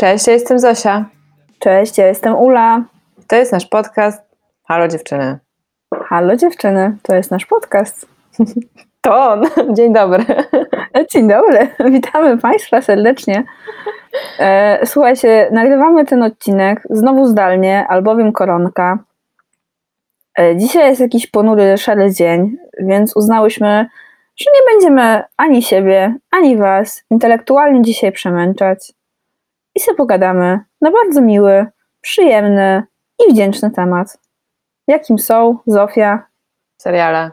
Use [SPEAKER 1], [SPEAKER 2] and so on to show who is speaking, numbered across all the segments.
[SPEAKER 1] Cześć, ja jestem Zosia.
[SPEAKER 2] Cześć, ja jestem Ula.
[SPEAKER 1] To jest nasz podcast. Halo dziewczyny.
[SPEAKER 2] Halo dziewczyny, to jest nasz podcast.
[SPEAKER 1] To on. Dzień dobry.
[SPEAKER 2] Dzień dobry, witamy Państwa serdecznie. E, słuchajcie, nagrywamy ten odcinek znowu zdalnie, albowiem koronka. E, dzisiaj jest jakiś ponury, szary dzień, więc uznałyśmy, że nie będziemy ani siebie, ani Was intelektualnie dzisiaj przemęczać. I sobie pogadamy na bardzo miły, przyjemny i wdzięczny temat. Jakim są, Zofia?
[SPEAKER 1] Seriale.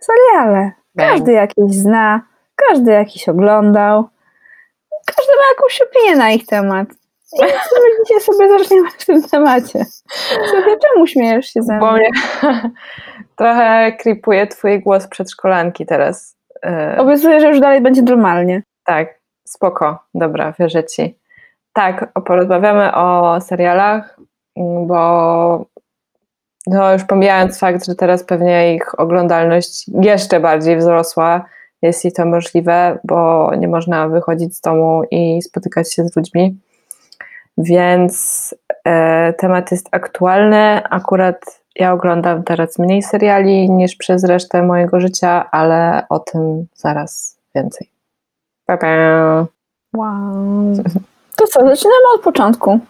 [SPEAKER 2] Seriale.
[SPEAKER 1] Bang.
[SPEAKER 2] Każdy jakiś zna, każdy jakiś oglądał. Każdy ma jakąś opinię na ich temat. I my dzisiaj sobie zaczniemy w tym temacie. Sobie czemu śmiejesz się ze mną?
[SPEAKER 1] Bo mnie trochę kripuje twój głos przedszkolanki teraz. E,
[SPEAKER 2] Obiecuję, że już dalej będzie normalnie.
[SPEAKER 1] tak, spoko. Dobra, wierzę ci. Tak, porozmawiamy o serialach, m, bo no już pomijając fakt, że teraz pewnie ich oglądalność jeszcze bardziej wzrosła, jeśli to możliwe, bo nie można wychodzić z domu i spotykać się z ludźmi. Więc e, temat jest aktualny. Akurat ja oglądam teraz mniej seriali niż przez resztę mojego życia, ale o tym zaraz więcej. Pa, pa.
[SPEAKER 2] Wow. To co, zaczynamy od początku.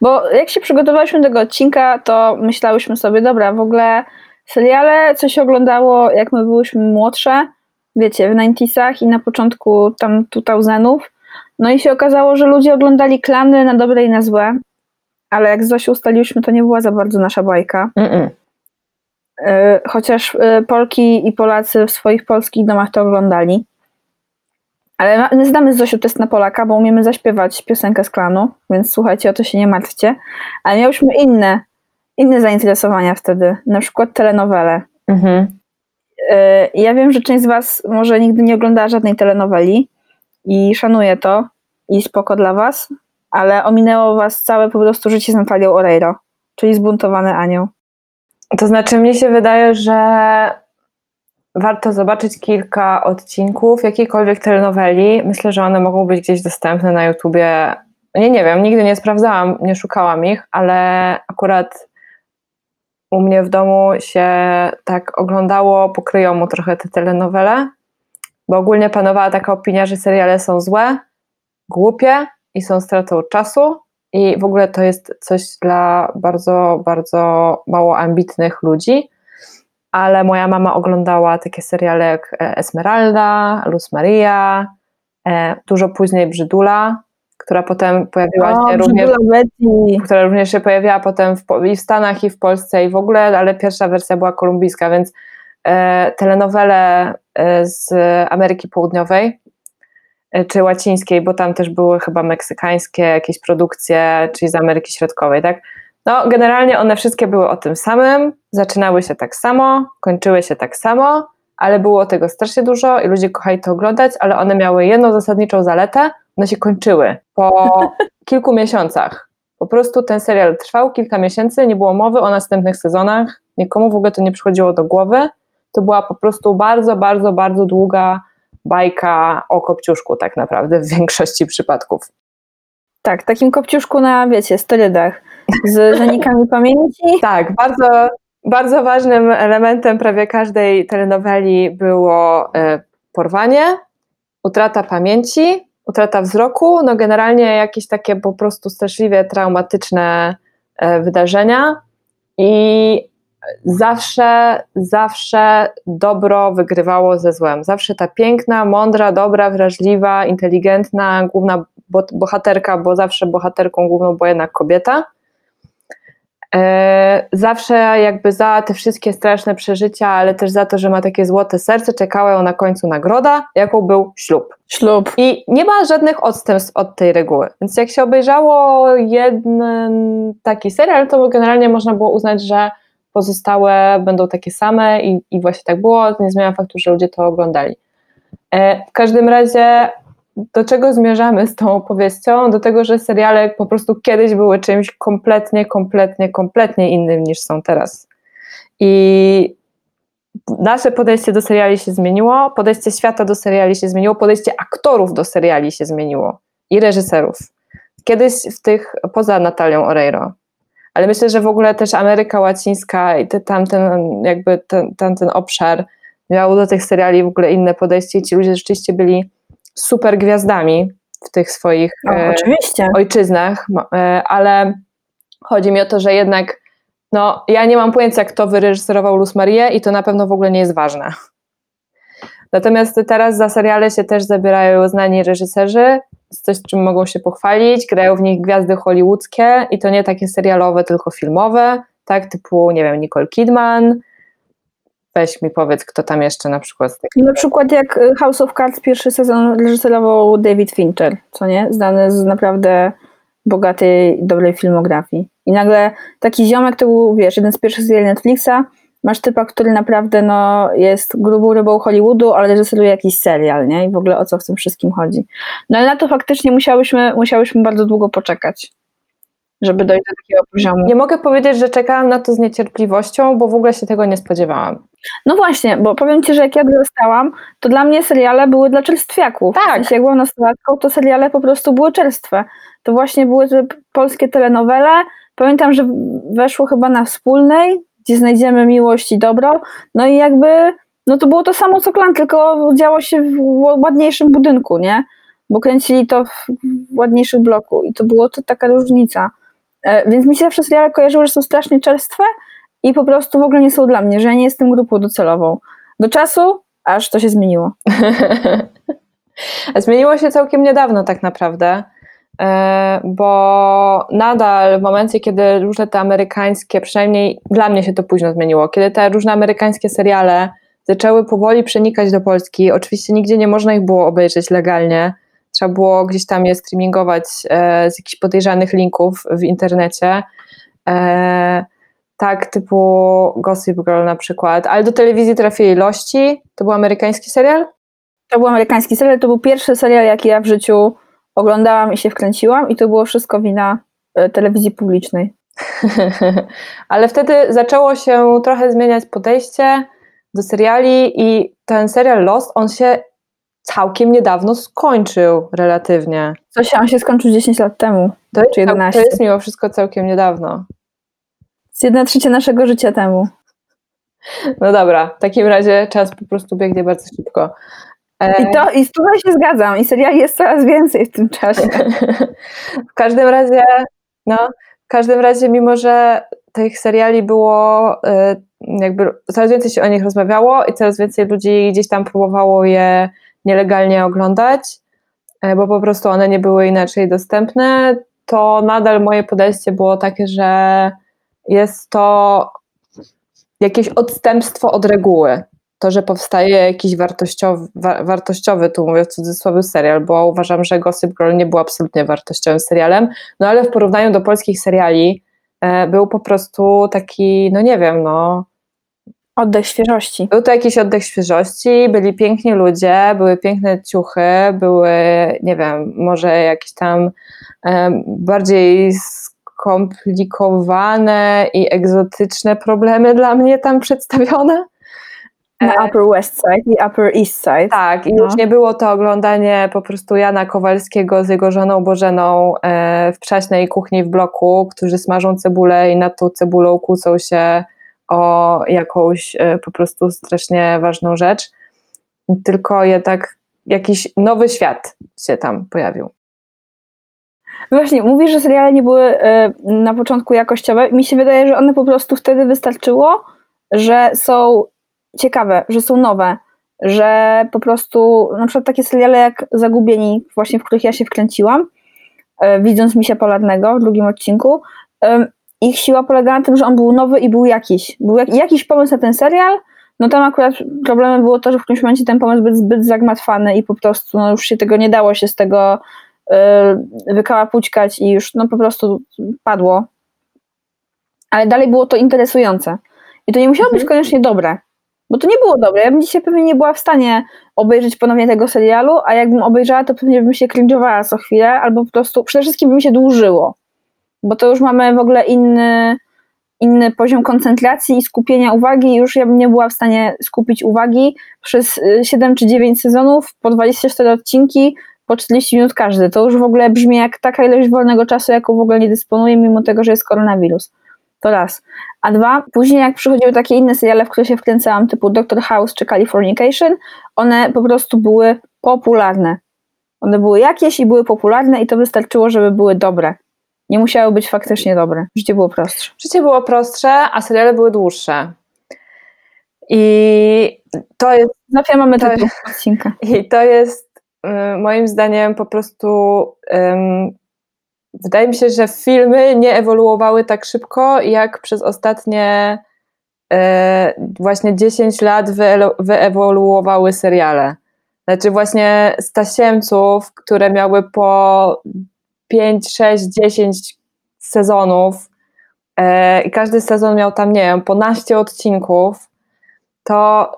[SPEAKER 2] Bo jak się przygotowałyśmy do tego odcinka, to myślałyśmy sobie, dobra, w ogóle seriale, co się oglądało, jak my byłyśmy młodsze, wiecie, w 90sach i na początku tam 2000 No i się okazało, że ludzie oglądali klany na dobre i na złe, ale jak z Zosią ustaliłyśmy, to nie była za bardzo nasza bajka.
[SPEAKER 1] Mm-mm.
[SPEAKER 2] Yy, chociaż yy, Polki i Polacy w swoich polskich domach to oglądali. Ale ma- my znamy z Zosiu test na Polaka, bo umiemy zaśpiewać piosenkę z klanu, więc słuchajcie, o to się nie martwcie. Ale miałyśmy inne, inne zainteresowania wtedy, na przykład telenowele.
[SPEAKER 1] Mhm.
[SPEAKER 2] Yy, Ja wiem, że część z Was może nigdy nie oglądała żadnej telenoweli i szanuję to i spoko dla Was, ale ominęło Was całe po prostu życie z Natalią Oreiro, czyli zbuntowany anioł.
[SPEAKER 1] To znaczy, mnie się wydaje, że warto zobaczyć kilka odcinków jakiejkolwiek telenoweli. Myślę, że one mogą być gdzieś dostępne na YouTubie. Nie, nie wiem, nigdy nie sprawdzałam, nie szukałam ich, ale akurat u mnie w domu się tak oglądało po kryjomu trochę te telenowele, bo ogólnie panowała taka opinia, że seriale są złe, głupie i są stratą czasu i w ogóle to jest coś dla bardzo, bardzo mało ambitnych ludzi, ale moja mama oglądała takie seriale jak e, Esmeralda, Luz Maria, e, dużo później Brzydula, która potem pojawiła się również która również się pojawiała potem w, i w Stanach, i w Polsce, i w ogóle, ale pierwsza wersja była kolumbijska, więc e, telenowele e, z Ameryki Południowej czy łacińskiej, bo tam też były chyba meksykańskie jakieś produkcje, czyli z Ameryki Środkowej, tak? No, generalnie one wszystkie były o tym samym, zaczynały się tak samo, kończyły się tak samo, ale było tego strasznie dużo i ludzie kochali to oglądać, ale one miały jedną zasadniczą zaletę, one się kończyły po kilku miesiącach. Po prostu ten serial trwał kilka miesięcy, nie było mowy o następnych sezonach, nikomu w ogóle to nie przychodziło do głowy. To była po prostu bardzo, bardzo, bardzo długa bajka o kopciuszku tak naprawdę w większości przypadków.
[SPEAKER 2] Tak, takim kopciuszku na, wiecie, sterydach z zanikami pamięci.
[SPEAKER 1] Tak, bardzo, bardzo ważnym elementem prawie każdej telenoweli było e, porwanie, utrata pamięci, utrata wzroku, no generalnie jakieś takie po prostu straszliwie traumatyczne e, wydarzenia i zawsze, zawsze dobro wygrywało ze złem. Zawsze ta piękna, mądra, dobra, wrażliwa, inteligentna główna bo- bohaterka, bo zawsze bohaterką główną była jednak kobieta. E, Zawsze jakby za te wszystkie straszne przeżycia, ale też za to, że ma takie złote serce, czekała ją na końcu nagroda, jaką był ślub.
[SPEAKER 2] Ślub.
[SPEAKER 1] I nie ma żadnych odstępstw od tej reguły. Więc jak się obejrzało jeden taki serial, to generalnie można było uznać, że pozostałe będą takie same i, i właśnie tak było. Nie zmienia faktu, że ludzie to oglądali. E, W każdym razie do czego zmierzamy z tą opowieścią? Do tego, że seriale po prostu kiedyś były czymś kompletnie, kompletnie, kompletnie innym niż są teraz. I nasze podejście do seriali się zmieniło, podejście świata do seriali się zmieniło, podejście aktorów do seriali się zmieniło i reżyserów. kiedyś w tych, poza Natalią Oreiro, ale myślę, że w ogóle też Ameryka Łacińska i te, tamten, jakby ten, tamten obszar miał do tych seriali w ogóle inne podejście i ci ludzie rzeczywiście byli super gwiazdami w tych swoich
[SPEAKER 2] O, oczywiście.
[SPEAKER 1] ojczyznach, e, ale chodzi mi o to, że jednak no, ja nie mam pojęcia, kto wyreżyserował Luz Marię i to na pewno w ogóle nie jest ważne. Natomiast teraz za seriale się też zabierają znani reżyserzy, z coś, czym mogą się pochwalić, grają w nich gwiazdy hollywoodzkie i to nie takie serialowe, tylko filmowe, tak, typu, nie wiem, Nicole Kidman, weź mi powiedz, kto tam jeszcze na przykład
[SPEAKER 2] Na przykład jak y, House of Cards pierwszy sezon reżyserował David Fincher, co nie? Znany z naprawdę bogatej, dobrej filmografii. I nagle taki ziomek to był, wiesz, jeden z pierwszych seriali Netflixa, masz typa, który naprawdę no, jest grubą rybą Hollywoodu, ale reżyseruje jakiś serial, nie? I w ogóle o co w tym wszystkim chodzi. No ale na to faktycznie musiałyśmy, musiałyśmy bardzo długo poczekać, żeby dojść do takiego poziomu.
[SPEAKER 1] Nie mogę powiedzieć, że czekałam na to z niecierpliwością, bo w ogóle się tego nie spodziewałam.
[SPEAKER 2] No właśnie, bo powiem Ci, że jak ja dorastałam, to dla mnie seriale były dla czerstwiaków.
[SPEAKER 1] Tak.
[SPEAKER 2] W sensie, jak byłam nastolatką, to seriale po prostu były czerstwe. To właśnie były te polskie telenowele. Pamiętam, że weszło chyba na wspólnej, gdzie znajdziemy miłość i dobro. No i jakby, no to było to samo co klan, tylko działo się w ładniejszym budynku, nie? Bo kręcili to w ładniejszym bloku i to było to taka różnica. E, Więc mi się zawsze seriale kojarzyły, że są strasznie czerstwe, i po prostu w ogóle nie są dla mnie, że ja nie jestem grupą docelową. Do czasu, aż to się zmieniło.
[SPEAKER 1] Zmieniło się całkiem niedawno tak naprawdę, e, bo nadal w momencie, kiedy różne te amerykańskie, przynajmniej dla mnie się to późno zmieniło, kiedy te różne amerykańskie seriale zaczęły powoli przenikać do Polski, oczywiście nigdzie nie można ich było obejrzeć legalnie, trzeba było gdzieś tam je streamingować e, z jakichś podejrzanych linków w internecie, e, tak typu Gossip Girl na przykład, ale do telewizji trafili Lości, to był amerykański serial?
[SPEAKER 2] To był amerykański serial, to był pierwszy serial, jaki ja w życiu oglądałam i się wkręciłam i to było wszystko wina e, telewizji publicznej.
[SPEAKER 1] Ale wtedy zaczęło się trochę zmieniać podejście do seriali i ten serial Lost, on się całkiem niedawno skończył relatywnie.
[SPEAKER 2] Co się, on się skończył 10 lat temu,
[SPEAKER 1] To
[SPEAKER 2] czy 11.
[SPEAKER 1] to jest mimo wszystko całkiem niedawno.
[SPEAKER 2] Z jedna trzecia naszego życia temu.
[SPEAKER 1] No dobra, w takim razie czas po prostu biegnie bardzo szybko. E,
[SPEAKER 2] I, to, I tutaj się zgadzam. I seriali jest coraz więcej w tym czasie.
[SPEAKER 1] w każdym razie, no, w każdym razie, mimo że tych seriali było e, jakby coraz więcej się o nich rozmawiało i coraz więcej ludzi gdzieś tam próbowało je nielegalnie oglądać, e, bo po prostu one nie były inaczej dostępne, to nadal moje podejście było takie, że jest to jakieś odstępstwo od reguły. To, że powstaje jakiś wartościowy, wa, wartościowy, tu mówię w cudzysłowie, serial, bo uważam, że Gossip Girl nie był absolutnie wartościowym serialem, no ale w porównaniu do polskich seriali e, był po prostu taki, no nie wiem, no
[SPEAKER 2] Oddech świeżości.
[SPEAKER 1] był to jakiś oddech świeżości, byli piękni ludzie, były piękne ciuchy, były, nie wiem, może jakieś tam em, bardziej skomplikowane i egzotyczne problemy dla mnie tam przedstawione.
[SPEAKER 2] Na Upper West Side i Upper East Side.
[SPEAKER 1] Tak, i
[SPEAKER 2] No.
[SPEAKER 1] już nie było to oglądanie po prostu Jana Kowalskiego z jego żoną Bożeną e, w przaśnej kuchni w bloku, którzy smażą cebulę i nad tą cebulą kłócą się o jakąś e, po prostu strasznie ważną rzecz, tylko jednak jakiś nowy świat się tam pojawił.
[SPEAKER 2] Właśnie, mówisz, że seriale nie były e, na początku jakościowe. Mi się wydaje, że one po prostu wtedy wystarczyło, że są ciekawe, że są nowe, że po prostu na przykład takie seriale jak Zagubieni, właśnie w których ja się wkręciłam, e, widząc Misia Polarnego w drugim odcinku, ich siła polegała na tym, że on był nowy i był jakiś. Był jak, jakiś pomysł na ten serial, no tam akurat problemem było to, że w którymś momencie ten pomysł był zbyt zagmatwany i po prostu no, już się tego nie dało się z tego wykałapućkać i już no po prostu padło. Ale dalej było to interesujące. I to nie musiało być
[SPEAKER 1] Mhm.
[SPEAKER 2] koniecznie dobre, bo to nie było dobre. Ja bym dzisiaj pewnie nie była w stanie obejrzeć ponownie tego serialu, a jakbym obejrzała, to pewnie bym się cringe'owała co chwilę, albo po prostu przede wszystkim by mi się dłużyło, bo to już mamy w ogóle inny, inny poziom koncentracji i skupienia uwagi. Już ja bym nie była w stanie skupić uwagi przez y, 7 czy 9 sezonów, po 24 odcinki, po 40 minut każdy. To już w ogóle brzmi jak taka ilość wolnego czasu, jaką w ogóle nie dysponuję, mimo tego, że jest koronawirus. To raz. A dwa, później jak przychodziły takie inne seriale, w które się wkręcałam, typu Doctor House czy Californication, one po prostu były popularne. One były jakieś i były popularne i to wystarczyło, żeby były dobre. Nie musiały być faktycznie dobre. Życie było prostsze.
[SPEAKER 1] Życie było prostsze, a seriale były dłuższe. I to jest.
[SPEAKER 2] Zawsze mamy
[SPEAKER 1] To-
[SPEAKER 2] odcinka.
[SPEAKER 1] I to jest moim zdaniem po prostu. wydaje mi się, że filmy nie ewoluowały tak szybko, jak przez ostatnie y, właśnie 10 lat wyewoluowały seriale. Znaczy, właśnie z tasiemców, które miały po 5, 6, 10 sezonów, e, i każdy sezon miał tam, nie wiem, po naście odcinków, to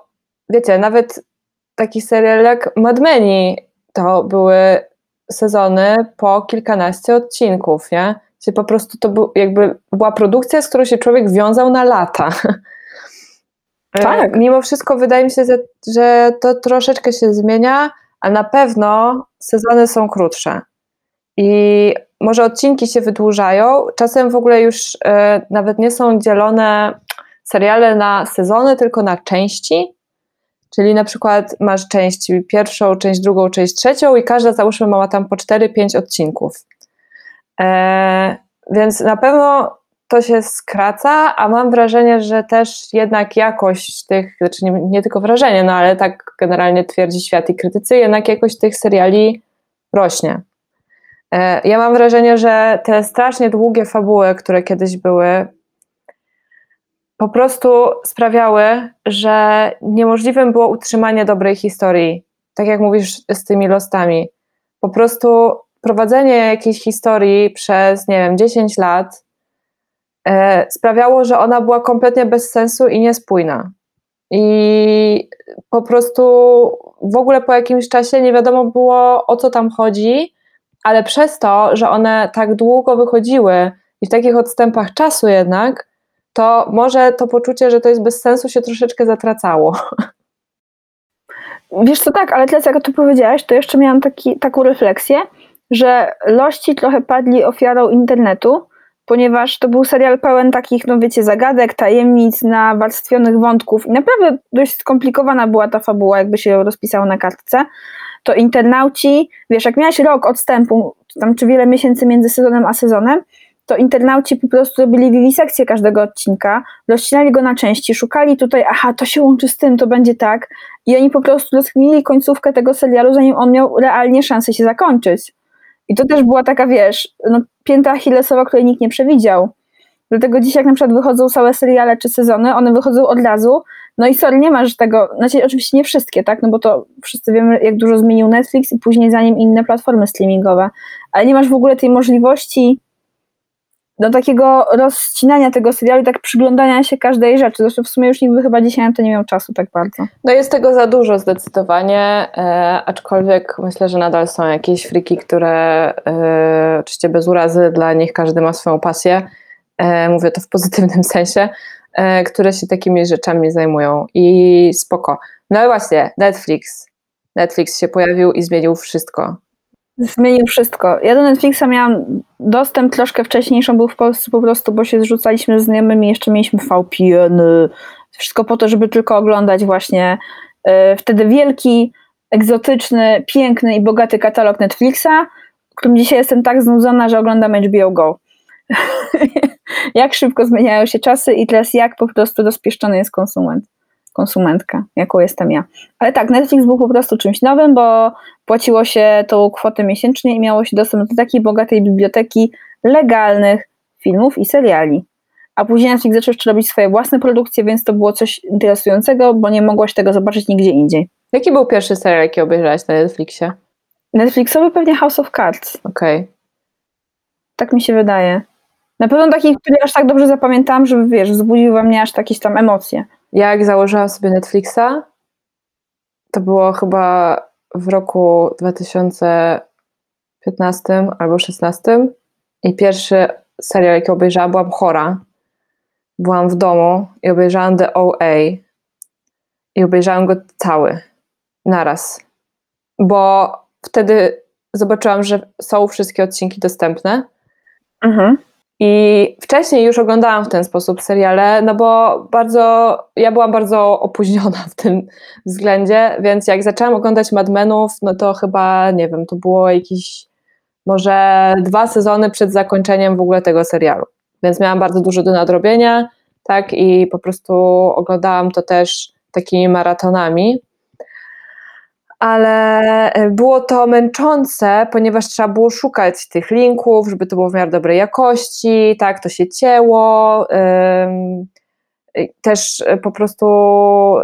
[SPEAKER 1] wiecie, nawet taki serial jak Mad Meni to były sezony po kilkanaście odcinków, nie? Czyli po prostu to był, jakby była produkcja, z którą się człowiek wiązał na lata. E,
[SPEAKER 2] Tak.
[SPEAKER 1] Mimo wszystko wydaje mi się, że, to troszeczkę się zmienia, a na pewno sezony są krótsze. I może odcinki się wydłużają. Czasem w ogóle już e, nawet nie są dzielone seriale na sezony, tylko na części. Czyli na przykład masz część pierwszą, część drugą, część trzecią i każda załóżmy ma tam po 4-5 odcinków. E, więc na pewno to się skraca, a mam wrażenie, że też jednak jakość tych, znaczy nie, nie tylko wrażenie, no ale tak generalnie twierdzi świat i krytycy, jednak jakość tych seriali rośnie. E, Ja mam wrażenie, że te strasznie długie fabuły, które kiedyś były, po prostu sprawiały, że niemożliwym było utrzymanie dobrej historii. Tak jak mówisz z tymi lostami. Po prostu prowadzenie jakiejś historii przez, nie wiem, 10 lat e, sprawiało, że ona była kompletnie bez sensu i niespójna. I po prostu w ogóle po jakimś czasie nie wiadomo było, o co tam chodzi, ale przez to, że one tak długo wychodziły i w takich odstępach czasu jednak, to może to poczucie, że to jest bez sensu, się troszeczkę zatracało.
[SPEAKER 2] Wiesz co, tak, ale teraz jak to powiedziałaś, to jeszcze miałam taki, taką refleksję, że lości trochę padli ofiarą internetu, ponieważ to był serial pełen takich, no wiecie, zagadek, tajemnic, nawarstwionych wątków i naprawdę dość skomplikowana była ta fabuła, jakby się ją rozpisało na kartce. To internauci, wiesz, jak miałeś rok odstępu, tam czy wiele miesięcy między sezonem a sezonem, to internauci po prostu robili wiwisekcję każdego odcinka, rozcinali go na części, szukali tutaj, aha, to się łączy z tym, to będzie tak, i oni po prostu rozkminili końcówkę tego serialu, zanim on miał realnie szansę się zakończyć. I to też była taka, wiesz, no, pięta achillesowa, której nikt nie przewidział. Dlatego dzisiaj jak na przykład wychodzą całe seriale czy sezony, one wychodzą od razu, no i sorry, nie masz tego, znaczy oczywiście nie wszystkie, tak, no bo to wszyscy wiemy, jak dużo zmienił Netflix i później za nim inne platformy streamingowe, ale nie masz w ogóle tej możliwości do takiego rozcinania tego serialu tak przyglądania się każdej rzeczy. Zresztą w sumie już nikt by chyba dzisiaj na to nie miał czasu tak bardzo.
[SPEAKER 1] No jest tego za dużo zdecydowanie, e, aczkolwiek myślę, że nadal są jakieś friki, które e, oczywiście bez urazy, dla nich każdy ma swoją pasję, e, mówię to w pozytywnym sensie, e, które się takimi rzeczami zajmują i spoko. No i właśnie, Netflix. Netflix się pojawił i zmienił wszystko.
[SPEAKER 2] Zmienił wszystko. Ja do Netflixa miałam dostęp troszkę wcześniejszą, był w Polsce po prostu, bo się zrzucaliśmy z znajomymi, jeszcze mieliśmy VPN, wszystko po to, żeby tylko oglądać właśnie e, wtedy wielki, egzotyczny, piękny i bogaty katalog Netflixa, którym dzisiaj jestem tak znudzona, że oglądam HBO Go. jak szybko zmieniają się czasy i teraz jak po prostu rozpieszczony jest konsument, konsumentka, jaką jestem ja. Ale tak, Netflix był po prostu czymś nowym, bo płaciło się tą kwotę miesięcznie i miało się dostęp do takiej bogatej biblioteki legalnych filmów i seriali. A później Netflix zaczął jeszcze robić swoje własne produkcje, więc to było coś interesującego, bo nie mogłaś tego zobaczyć nigdzie indziej.
[SPEAKER 1] Jaki był pierwszy serial, jaki obejrzałaś na Netflixie?
[SPEAKER 2] Netflixowy pewnie House of Cards.
[SPEAKER 1] Okej.
[SPEAKER 2] Tak mi się wydaje. Na pewno taki, który aż tak dobrze zapamiętałam, żeby wiesz, wzbudził we mnie aż jakieś tam emocje.
[SPEAKER 1] Jak założyłam sobie Netflixa, to było chyba w roku 2015 albo 2016 i pierwszy serial, jaki obejrzałam, byłam chora. Byłam w domu i obejrzałam The OA i obejrzałam go cały, naraz. Bo wtedy zobaczyłam, że są wszystkie odcinki dostępne.
[SPEAKER 2] Mhm.
[SPEAKER 1] I wcześniej już oglądałam w ten sposób seriale, no bo bardzo, ja byłam bardzo opóźniona w tym względzie, więc jak zaczęłam oglądać Mad Menów, no to chyba, nie wiem, to było jakieś może dwa sezony przed zakończeniem w ogóle tego serialu. Więc miałam bardzo dużo do nadrobienia, tak, i po prostu oglądałam to też takimi maratonami ale e, było to męczące, ponieważ trzeba było szukać tych linków, żeby to było w miarę dobrej jakości, tak, to się cięło. Też e, po prostu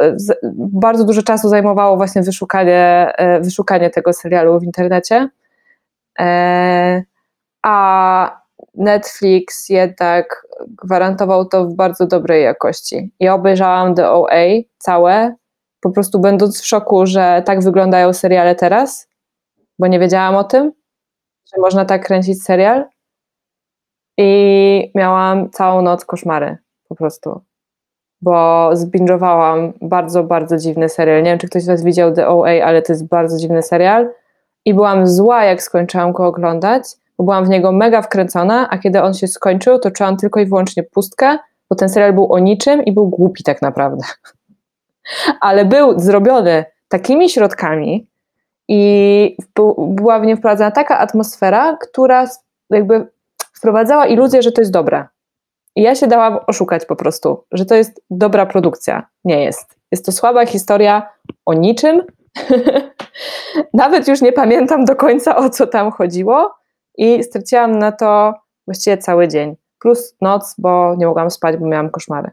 [SPEAKER 1] e, bardzo dużo czasu zajmowało właśnie wyszukanie, wyszukanie tego serialu w internecie. A Netflix jednak gwarantował to w bardzo dobrej jakości. Ja obejrzałam The OA całe, po prostu będąc w szoku, że tak wyglądają seriale teraz, bo nie wiedziałam o tym, że można tak kręcić serial. I miałam całą noc koszmary po prostu, bo zbingowałam bardzo, bardzo dziwny serial. Nie wiem, czy ktoś z Was widział The OA, ale to jest bardzo dziwny serial. I byłam zła, jak skończyłam go oglądać, bo byłam w niego mega wkręcona, a kiedy on się skończył, to czułam tylko i wyłącznie pustkę, bo ten serial był o niczym i był głupi tak naprawdę ale był zrobiony takimi środkami i była w nim wprowadzona taka atmosfera, która jakby wprowadzała iluzję, że to jest dobre. I ja się dałam oszukać po prostu, że to jest dobra produkcja. Nie jest. Jest to słaba historia o niczym. Nawet już nie pamiętam do końca o co tam chodziło i straciłam na to właściwie cały dzień. Plus noc, bo nie mogłam spać, bo miałam koszmary.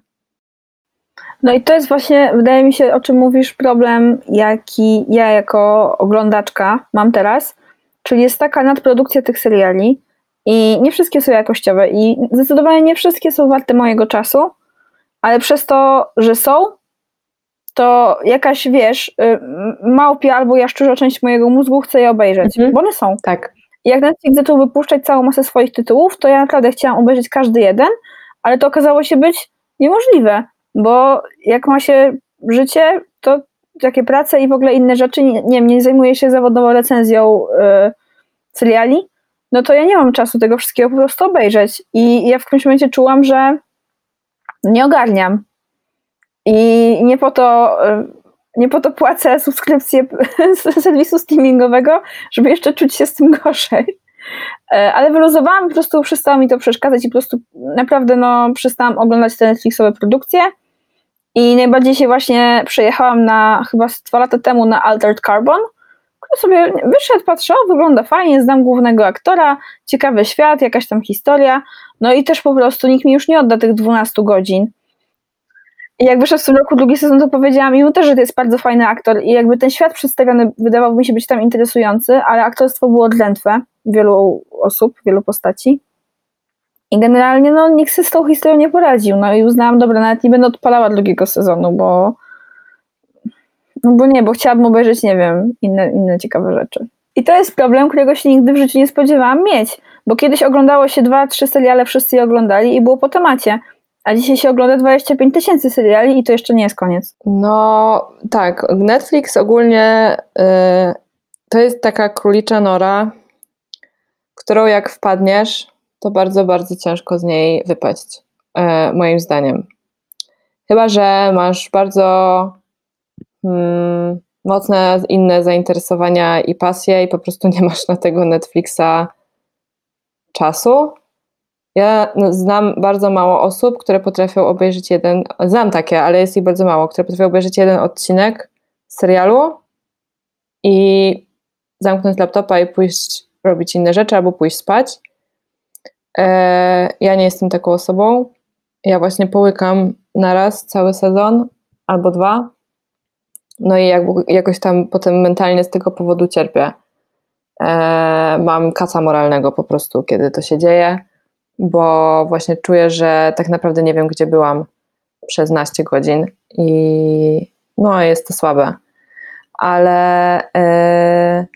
[SPEAKER 2] No i to jest właśnie, wydaje mi się, o czym mówisz, problem, jaki ja jako oglądaczka mam teraz, czyli jest taka nadprodukcja tych seriali i nie wszystkie są jakościowe i zdecydowanie nie wszystkie są warte mojego czasu, ale przez to, że są, to jakaś, wiesz, y, małpia albo jaszczurza część mojego mózgu chce je obejrzeć, mhm. bo one są.
[SPEAKER 1] Tak.
[SPEAKER 2] I jak Netflix zaczął wypuszczać całą masę swoich tytułów, to ja naprawdę chciałam obejrzeć każdy jeden, ale to okazało się być niemożliwe bo jak ma się życie, to takie prace i w ogóle inne rzeczy, nie, nie, nie zajmuję się zawodowo recenzją yy, seriali, no to ja nie mam czasu tego wszystkiego po prostu obejrzeć. I ja w którymś momencie czułam, że nie ogarniam. I nie po to, yy, nie po to płacę subskrypcję serwisu streamingowego, żeby jeszcze czuć się z tym gorzej. E, ale wyluzowałam, po prostu przestało mi to przeszkadzać i po prostu naprawdę no, przestałam oglądać te Netflixowe produkcje. I najbardziej się właśnie przejechałam na chyba dwa lata temu na Altered Carbon, który sobie wyszedł, patrzę, o, wygląda fajnie, znam głównego aktora, ciekawy świat, jakaś tam historia. No i też po prostu nikt mi już nie odda tych 12 godzin. I jak wyszedł w tym roku drugi sezon, to powiedziałam mu też, że to jest bardzo fajny aktor i jakby ten świat przedstawiony wydawał mi się być tam interesujący, ale aktorstwo było drętwe wielu osób, wielu postaci. I generalnie no, nikt sobie z tą historią nie poradził. No i uznałam, dobra, nawet nie będę odpalała drugiego sezonu, bo no bo nie, bo chciałabym obejrzeć, nie wiem, inne, inne ciekawe rzeczy. I to jest problem, którego się nigdy w życiu nie spodziewałam mieć, bo kiedyś oglądało się dwa, trzy seriale, wszyscy je oglądali i było po temacie. A dzisiaj się ogląda 25 tysięcy seriali i to jeszcze nie jest koniec.
[SPEAKER 1] No tak, Netflix ogólnie yy, to jest taka królicza nora, którą jak wpadniesz, to bardzo, bardzo ciężko z niej wypaść, yy, moim zdaniem. Chyba, że masz bardzo hmm, mocne inne zainteresowania i pasje i po prostu nie masz na tego Netflixa czasu, ja znam bardzo mało osób, które potrafią obejrzeć jeden, znam takie, ale jest ich bardzo mało, które potrafią obejrzeć jeden odcinek serialu i zamknąć laptopa i pójść robić inne rzeczy albo pójść spać. E, ja nie jestem taką osobą. Ja właśnie połykam naraz cały sezon albo dwa. No i jak, jakoś tam potem mentalnie z tego powodu cierpię. E, mam kaca moralnego po prostu, kiedy to się dzieje bo właśnie czuję, że tak naprawdę nie wiem, gdzie byłam przez naście godzin i no jest to słabe. Ale yy,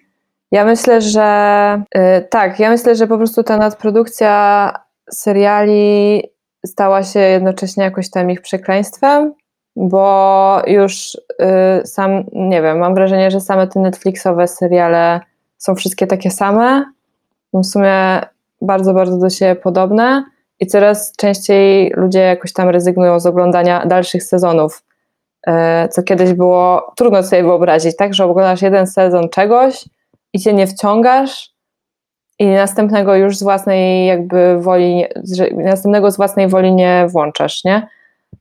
[SPEAKER 1] ja myślę, że yy, tak, ja myślę, że po prostu ta nadprodukcja seriali stała się jednocześnie jakoś tam ich przekleństwem, bo już yy, sam, nie wiem, mam wrażenie, że same te Netflixowe seriale są wszystkie takie same, w sumie bardzo, bardzo do siebie podobne i coraz częściej ludzie jakoś tam rezygnują z oglądania dalszych sezonów, e, co kiedyś było trudno sobie wyobrazić, tak, że oglądasz jeden sezon czegoś i cię nie wciągasz i następnego już z własnej jakby woli, następnego z własnej woli nie włączasz, nie?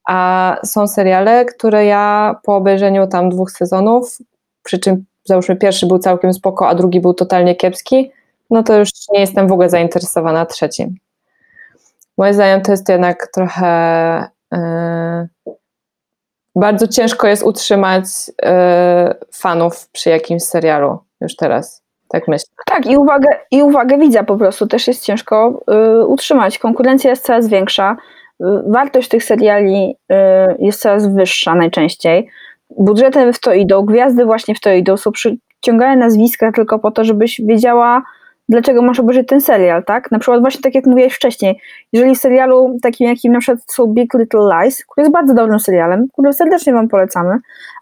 [SPEAKER 1] A są seriale, które ja po obejrzeniu tam dwóch sezonów, przy czym załóżmy pierwszy był całkiem spoko, a drugi był totalnie kiepski, no to już nie jestem w ogóle zainteresowana trzecim. Moim zdaniem to jest jednak trochę yy, bardzo ciężko jest utrzymać yy, fanów przy jakimś serialu już teraz. Tak myślę.
[SPEAKER 2] Tak, i uwagę, i uwagę widza po prostu też jest ciężko y, utrzymać. Konkurencja jest coraz większa, y, wartość tych seriali y, jest coraz wyższa najczęściej. Budżety w to idą, gwiazdy właśnie w to idą, są przyciągane nazwiska tylko po to, żebyś wiedziała, dlaczego masz obejrzeć ten serial, tak? Na przykład właśnie tak jak mówiłeś wcześniej, jeżeli w serialu takim jakim na przykład są Big Little Lies, który jest bardzo dobrym serialem, który serdecznie wam polecamy,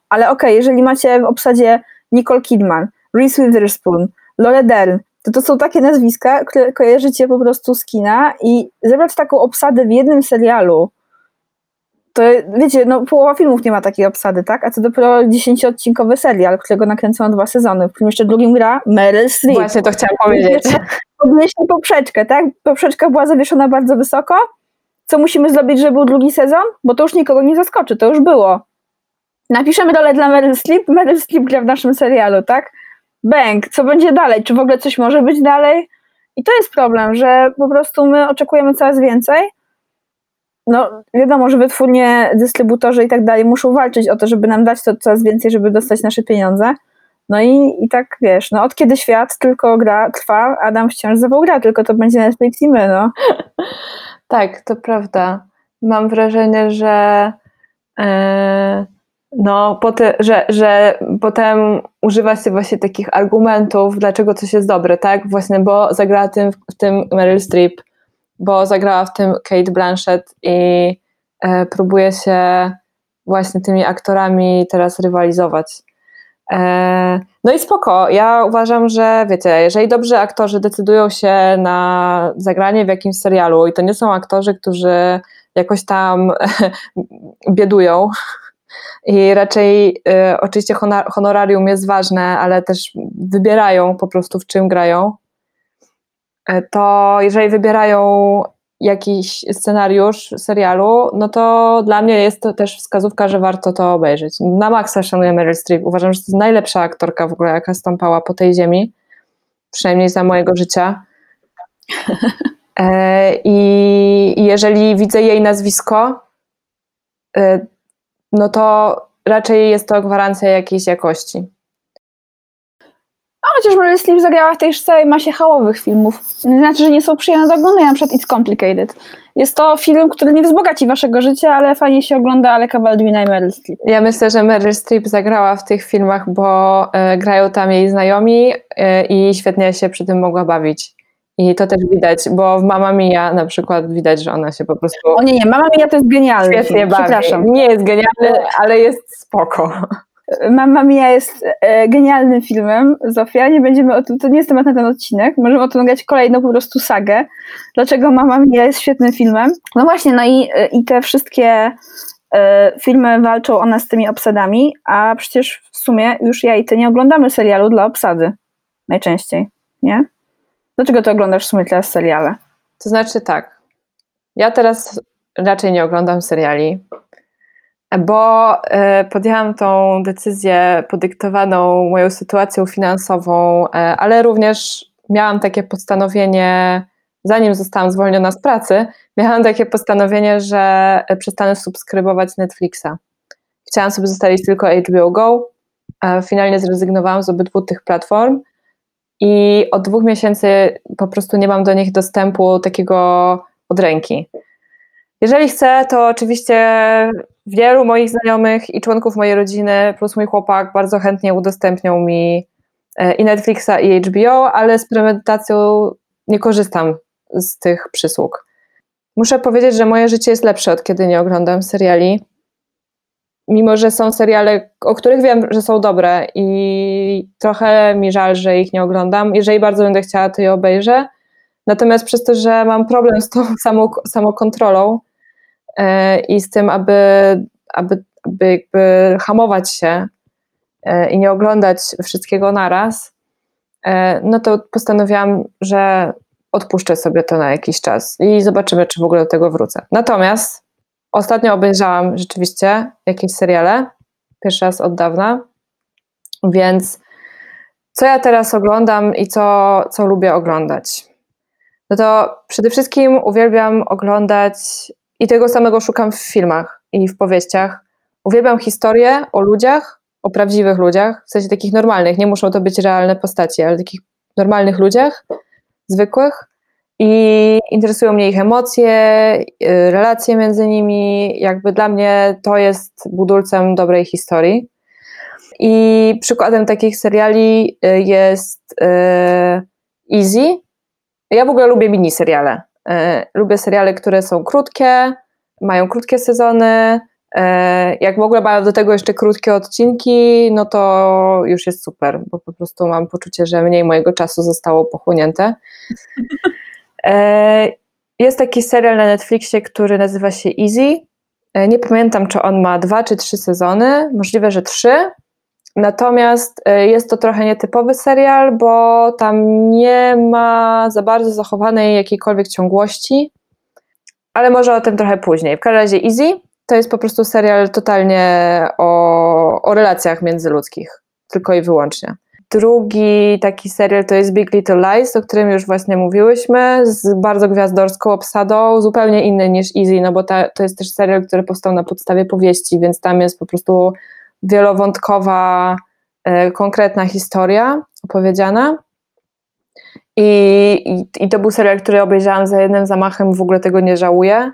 [SPEAKER 2] ale okej, okay, jeżeli macie w obsadzie Nicole Kidman, Reese Witherspoon, Dern, to to są takie nazwiska, które kojarzycie po prostu z kina i zebrać taką obsadę w jednym serialu, to wiecie, no połowa filmów nie ma takiej obsady, tak? A co dopiero dziesięcioodcinkowy serial, którego nakręcono dwa sezony, w którym jeszcze drugim gra Meryl Streep.
[SPEAKER 1] Właśnie to chciałam powiedzieć.
[SPEAKER 2] Podnieśli poprzeczkę, tak? Poprzeczka była zawieszona bardzo wysoko. Co musimy zrobić, żeby był drugi sezon? Bo to już nikogo nie zaskoczy, to już było. Napiszemy rolę dla Meryl Streep, Meryl Streep gra w naszym serialu, tak? Bęk, co będzie dalej? Czy w ogóle coś może być dalej? I to jest problem, że po prostu my oczekujemy coraz więcej. No, wiadomo, że wytwórnie, dystrybutorzy i tak dalej muszą walczyć o to, żeby nam dać to coraz więcej, żeby dostać nasze pieniądze. No i, i tak wiesz, no od kiedy świat tylko gra, trwa, Adam wciąż zawał gra, tylko to będzie Netflix i my, no.
[SPEAKER 1] tak, to prawda. Mam wrażenie, że yy no, poty, że, że potem używa się właśnie takich argumentów, dlaczego coś jest dobre, tak? Właśnie, bo zagrała tym, w tym Meryl Streep, bo zagrała w tym Kate Blanchett i e, próbuje się właśnie tymi aktorami teraz rywalizować. E, no i spoko. Ja uważam, że wiecie, jeżeli dobrze aktorzy decydują się na zagranie w jakimś serialu i to nie są aktorzy, którzy jakoś tam biedują, i raczej y, oczywiście honor, honorarium jest ważne, ale też wybierają po prostu w czym grają, y, to jeżeli wybierają jakiś scenariusz serialu, no to dla mnie jest to też wskazówka, że warto to obejrzeć. Na maksa szanuję Meryl Streep. Uważam, że to jest najlepsza aktorka w ogóle, jaka stąpała po tej ziemi, przynajmniej za mojego życia. E, I jeżeli widzę jej nazwisko, y, no to raczej jest to gwarancja jakiejś jakości.
[SPEAKER 2] A chociaż Meryl Streep zagrała w tej całej masie hałowych filmów. Nie znaczy, że nie są przyjemne do oglądania, na przykład It's Complicated. Jest to film, który nie wzbogaci waszego życia, ale fajnie się ogląda Aleka Baldwina i Meryl Streep.
[SPEAKER 1] Ja myślę, że Meryl Streep zagrała w tych filmach, bo y, grają tam jej znajomi y, i świetnie się przy tym mogła bawić. I to też widać, bo w Mama Mia na przykład widać, że ona się po prostu.
[SPEAKER 2] O nie, nie, Mama Mia to jest genialny.
[SPEAKER 1] Świetnie bawi. Przepraszam. Nie jest genialny, ale jest spoko.
[SPEAKER 2] Mama Mia jest e, genialnym filmem. Zofia, nie będziemy o tym, to nie jest temat na ten odcinek. Możemy o tym nagrać kolejną po prostu sagę. Dlaczego Mama Mia jest świetnym filmem? No właśnie, no i, e, i te wszystkie e, filmy walczą o nas z tymi obsadami, a przecież w sumie już ja i ty nie oglądamy serialu dla obsady. Najczęściej, nie? Dlaczego ty oglądasz w sumie teraz seriale?
[SPEAKER 1] To znaczy tak, ja teraz raczej nie oglądam seriali, bo e, podjęłam tą decyzję podyktowaną moją sytuacją finansową, e, ale również miałam takie postanowienie, zanim zostałam zwolniona z pracy, miałam takie postanowienie, że przestanę subskrybować Netflixa. Chciałam sobie zostawić tylko HBO Go, finalnie zrezygnowałam z obydwu tych platform i od dwóch miesięcy po prostu nie mam do nich dostępu takiego od ręki. Jeżeli chcę, to oczywiście wielu moich znajomych i członków mojej rodziny, plus mój chłopak, bardzo chętnie udostępnią mi e, i Netflixa, i HBO, ale z premedytacją nie korzystam z tych przysług. Muszę powiedzieć, że moje życie jest lepsze od kiedy nie oglądam seriali, mimo że są seriale, o których wiem, że są dobre i trochę mi żal, że ich nie oglądam. Jeżeli bardzo będę chciała, to je obejrzę. Natomiast przez to, że mam problem z tą samą, samokontrolą e, i z tym, aby, aby, aby jakby hamować się e, i nie oglądać wszystkiego naraz, e, no to postanowiłam, że odpuszczę sobie to na jakiś czas i zobaczymy, czy w ogóle do tego wrócę. Natomiast ostatnio obejrzałam rzeczywiście jakieś seriale, pierwszy raz od dawna, więc co ja teraz oglądam i co, co lubię oglądać? No to przede wszystkim uwielbiam oglądać i tego samego szukam w filmach i w powieściach. Uwielbiam historie o ludziach, o prawdziwych ludziach, w sensie takich normalnych, nie muszą to być realne postacie, ale takich normalnych ludziach, zwykłych. I interesują mnie ich emocje, y, relacje między nimi. Jakby dla mnie to jest budulcem dobrej historii. I przykładem takich seriali y, jest y, Easy. Ja w ogóle lubię miniseriale. Lubię seriale, które są krótkie, mają krótkie sezony. Jak w ogóle mają do tego jeszcze krótkie odcinki, no to już jest super, bo po prostu mam poczucie, że mniej mojego czasu zostało pochłonięte. E, jest taki serial na Netflixie, który nazywa się Easy. E, nie pamiętam, czy on ma dwa czy trzy sezony, możliwe, że trzy. Natomiast e, jest to trochę nietypowy serial, bo tam nie ma za bardzo zachowanej jakiejkolwiek ciągłości, ale może o tym trochę później. W każdym razie Easy to jest po prostu serial totalnie o, o relacjach międzyludzkich, tylko i wyłącznie. Drugi taki serial to jest Big Little Lies, o którym już właśnie mówiłyśmy, z bardzo gwiazdorską obsadą, zupełnie inny niż Easy, no bo ta, to jest też serial, który powstał na podstawie powieści, więc tam jest po prostu wielowątkowa, e, konkretna historia opowiedziana. I, i, I to był serial, który obejrzałam za jednym zamachem, w ogóle tego nie żałuję.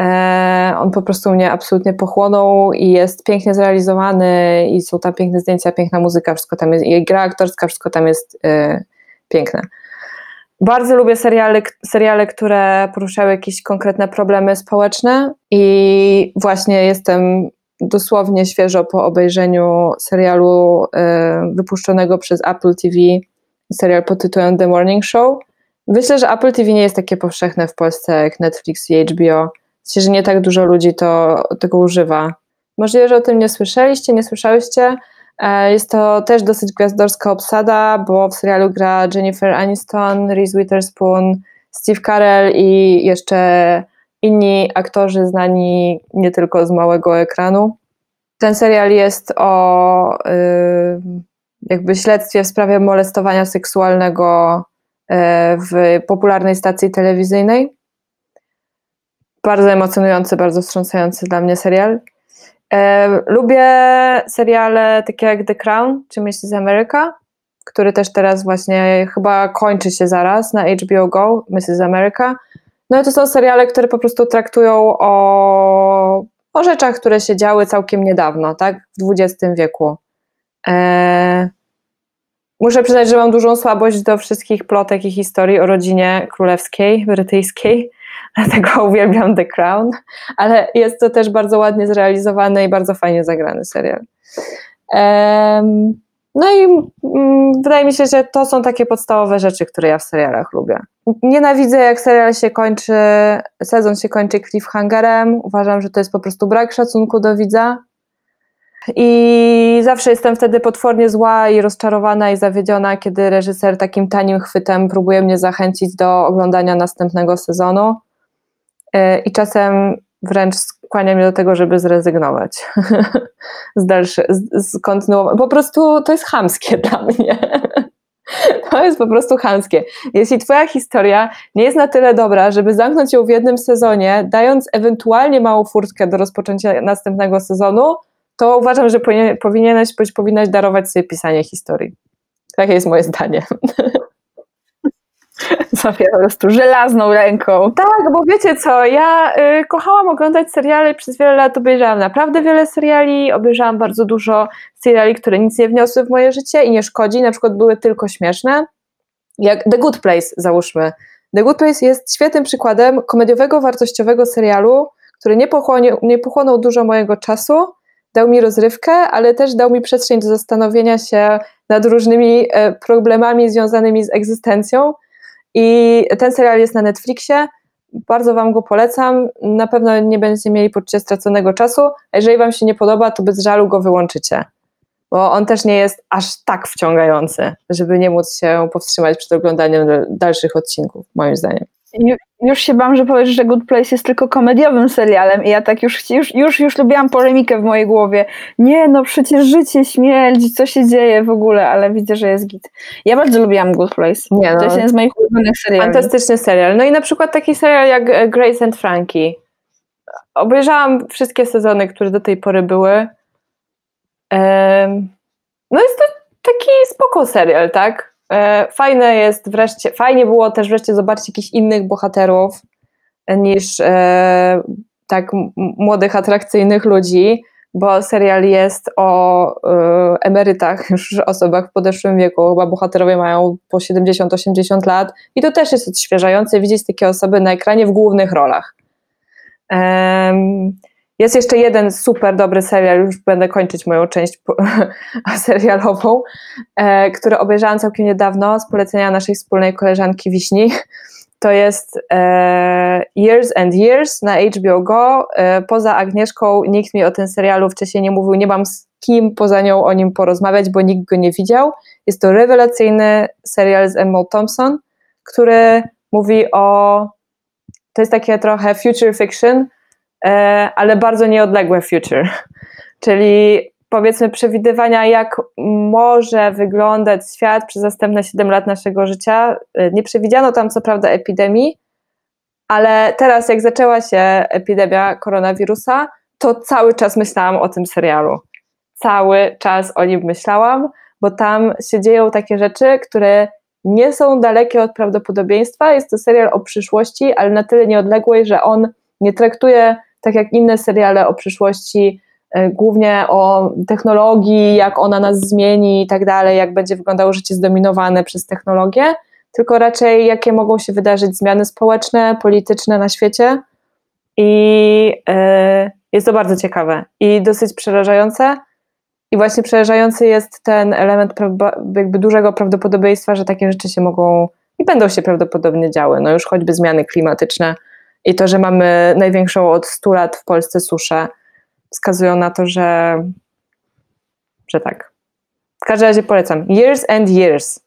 [SPEAKER 1] E, on po prostu mnie absolutnie pochłonął i jest pięknie zrealizowany i są tam piękne zdjęcia, piękna muzyka, wszystko tam jest, i gra aktorska, wszystko tam jest e, piękne. Bardzo lubię seriale, seriale, które poruszały jakieś konkretne problemy społeczne i właśnie jestem dosłownie świeżo po obejrzeniu serialu e, wypuszczonego przez Apple TV, serial pod tytułem The Morning Show. Myślę, że Apple TV nie jest takie powszechne w Polsce jak Netflix i HBO sensie, że nie tak dużo ludzi to, tego używa. Możliwe, że o tym nie słyszeliście, nie słyszałyście. E, jest to też dosyć gwiazdorska obsada, bo w serialu gra Jennifer Aniston, Reese Witherspoon, Steve Carell i jeszcze inni aktorzy znani nie tylko z małego ekranu. Ten serial jest o y, jakby śledztwie w sprawie molestowania seksualnego y, w popularnej stacji telewizyjnej. Bardzo emocjonujący, bardzo wstrząsający dla mnie serial. E, lubię seriale takie jak The Crown czy Mrs. America, który też teraz właśnie chyba kończy się zaraz na HBO Go, Mrs. America. No i to są seriale, które po prostu traktują o, o rzeczach, które się działy całkiem niedawno, tak, w XX wieku. E, muszę przyznać, że mam dużą słabość do wszystkich plotek i historii o rodzinie królewskiej, brytyjskiej dlatego uwielbiam The Crown, ale jest to też bardzo ładnie zrealizowany i bardzo fajnie zagrany serial. no i mm, wydaje mi się, że to są takie podstawowe rzeczy, które ja w serialach lubię. Nienawidzę, jak serial się kończy, sezon się kończy cliffhangerem. Uważam, że to jest po prostu brak szacunku do widza. I zawsze jestem wtedy potwornie zła i rozczarowana i zawiedziona, kiedy reżyser takim tanim chwytem próbuje mnie zachęcić do oglądania następnego sezonu. E, i czasem wręcz skłania mnie do tego, żeby zrezygnować z dalszego, z kontynuowania. Po prostu to jest chamskie dla mnie. To jest po prostu chamskie. Jeśli twoja historia nie jest na tyle dobra, żeby zamknąć ją w jednym sezonie, dając ewentualnie małą furtkę do rozpoczęcia następnego sezonu, to uważam, że powinieneś, powinnaś darować sobie pisanie historii. Takie jest moje zdanie.
[SPEAKER 2] Zofia po prostu żelazną ręką.
[SPEAKER 1] Tak, bo wiecie co, ja y, kochałam oglądać seriale, przez wiele lat obejrzałam naprawdę wiele seriali, obejrzałam bardzo dużo seriali, które nic nie wniosły w moje życie i nie szkodzi, na przykład były tylko śmieszne, jak The Good Place załóżmy. The Good Place jest świetnym przykładem komediowego, wartościowego serialu, który nie, pochłonie, nie pochłonął dużo mojego czasu, dał mi rozrywkę, ale też dał mi przestrzeń do zastanowienia się nad różnymi e, problemami związanymi z egzystencją. I ten serial jest na Netflixie. Bardzo Wam go polecam. Na pewno nie będziecie mieli poczucia straconego czasu. A jeżeli Wam się nie podoba, to bez żalu go wyłączycie. Bo on też nie jest aż tak wciągający, żeby nie móc się powstrzymać przed oglądaniem dalszych odcinków, moim zdaniem
[SPEAKER 2] już się bałam, że powiesz, że Good Place jest tylko komediowym serialem i ja tak już, już, już, już lubiłam polemikę w mojej głowie. Nie, no przecież życie, śmierć, co się dzieje w ogóle, ale widzę, że jest git. Ja bardzo lubiłam Good Place. Nie, no, to jest jeden z moich ulubionych seriali.
[SPEAKER 1] Fantastyczny serial. No i na przykład taki serial jak e, Grace and Frankie. Obejrzałam wszystkie sezony, które do tej pory były. No jest to taki spoko serial, tak? E, fajne jest wreszcie, fajnie było też wreszcie zobaczyć jakichś innych bohaterów niż e, tak młodych, atrakcyjnych ludzi, bo serial jest o e, emerytach, już osobach w podeszłym wieku, chyba bohaterowie mają po 70-80 lat i to też jest odświeżające widzieć takie osoby na ekranie w głównych rolach. Jest jeszcze jeden super dobry serial, już będę kończyć moją część serialową, e, który obejrzałam całkiem niedawno z polecenia naszej wspólnej koleżanki Wiśni. To jest e, Years and Years na HBO Go. E, poza Agnieszką nikt mi o tym serialu wcześniej nie mówił, nie mam z kim poza nią o nim porozmawiać, bo nikt go nie widział. Jest to rewelacyjny serial z Emma Thompson, który mówi o. To jest takie trochę future fiction, ale bardzo nieodległe future. Czyli powiedzmy przewidywania, jak może wyglądać świat przez następne 7 lat naszego życia. E, nie przewidziano tam co prawda epidemii, ale teraz jak zaczęła się epidemia koronawirusa, to cały czas myślałam o tym serialu. Cały czas o nim myślałam, bo tam się dzieją takie rzeczy, które nie są dalekie od prawdopodobieństwa. Jest to serial o przyszłości, ale na tyle nieodległej, że on nie traktuje tak jak inne seriale o przyszłości, e, głównie o technologii, jak ona nas zmieni i tak dalej, jak będzie wyglądało życie zdominowane przez technologię, tylko raczej jakie mogą się wydarzyć zmiany społeczne, polityczne na świecie. I yy, jest to bardzo ciekawe i dosyć przerażające. I właśnie przerażający jest ten element jakby dużego prawdopodobieństwa, że takie rzeczy się mogą i będą się prawdopodobnie działy. No już choćby zmiany klimatyczne, i to, że mamy największą od 100 lat w Polsce suszę, wskazują na to, że, że tak. W każdym razie polecam. Years and Years.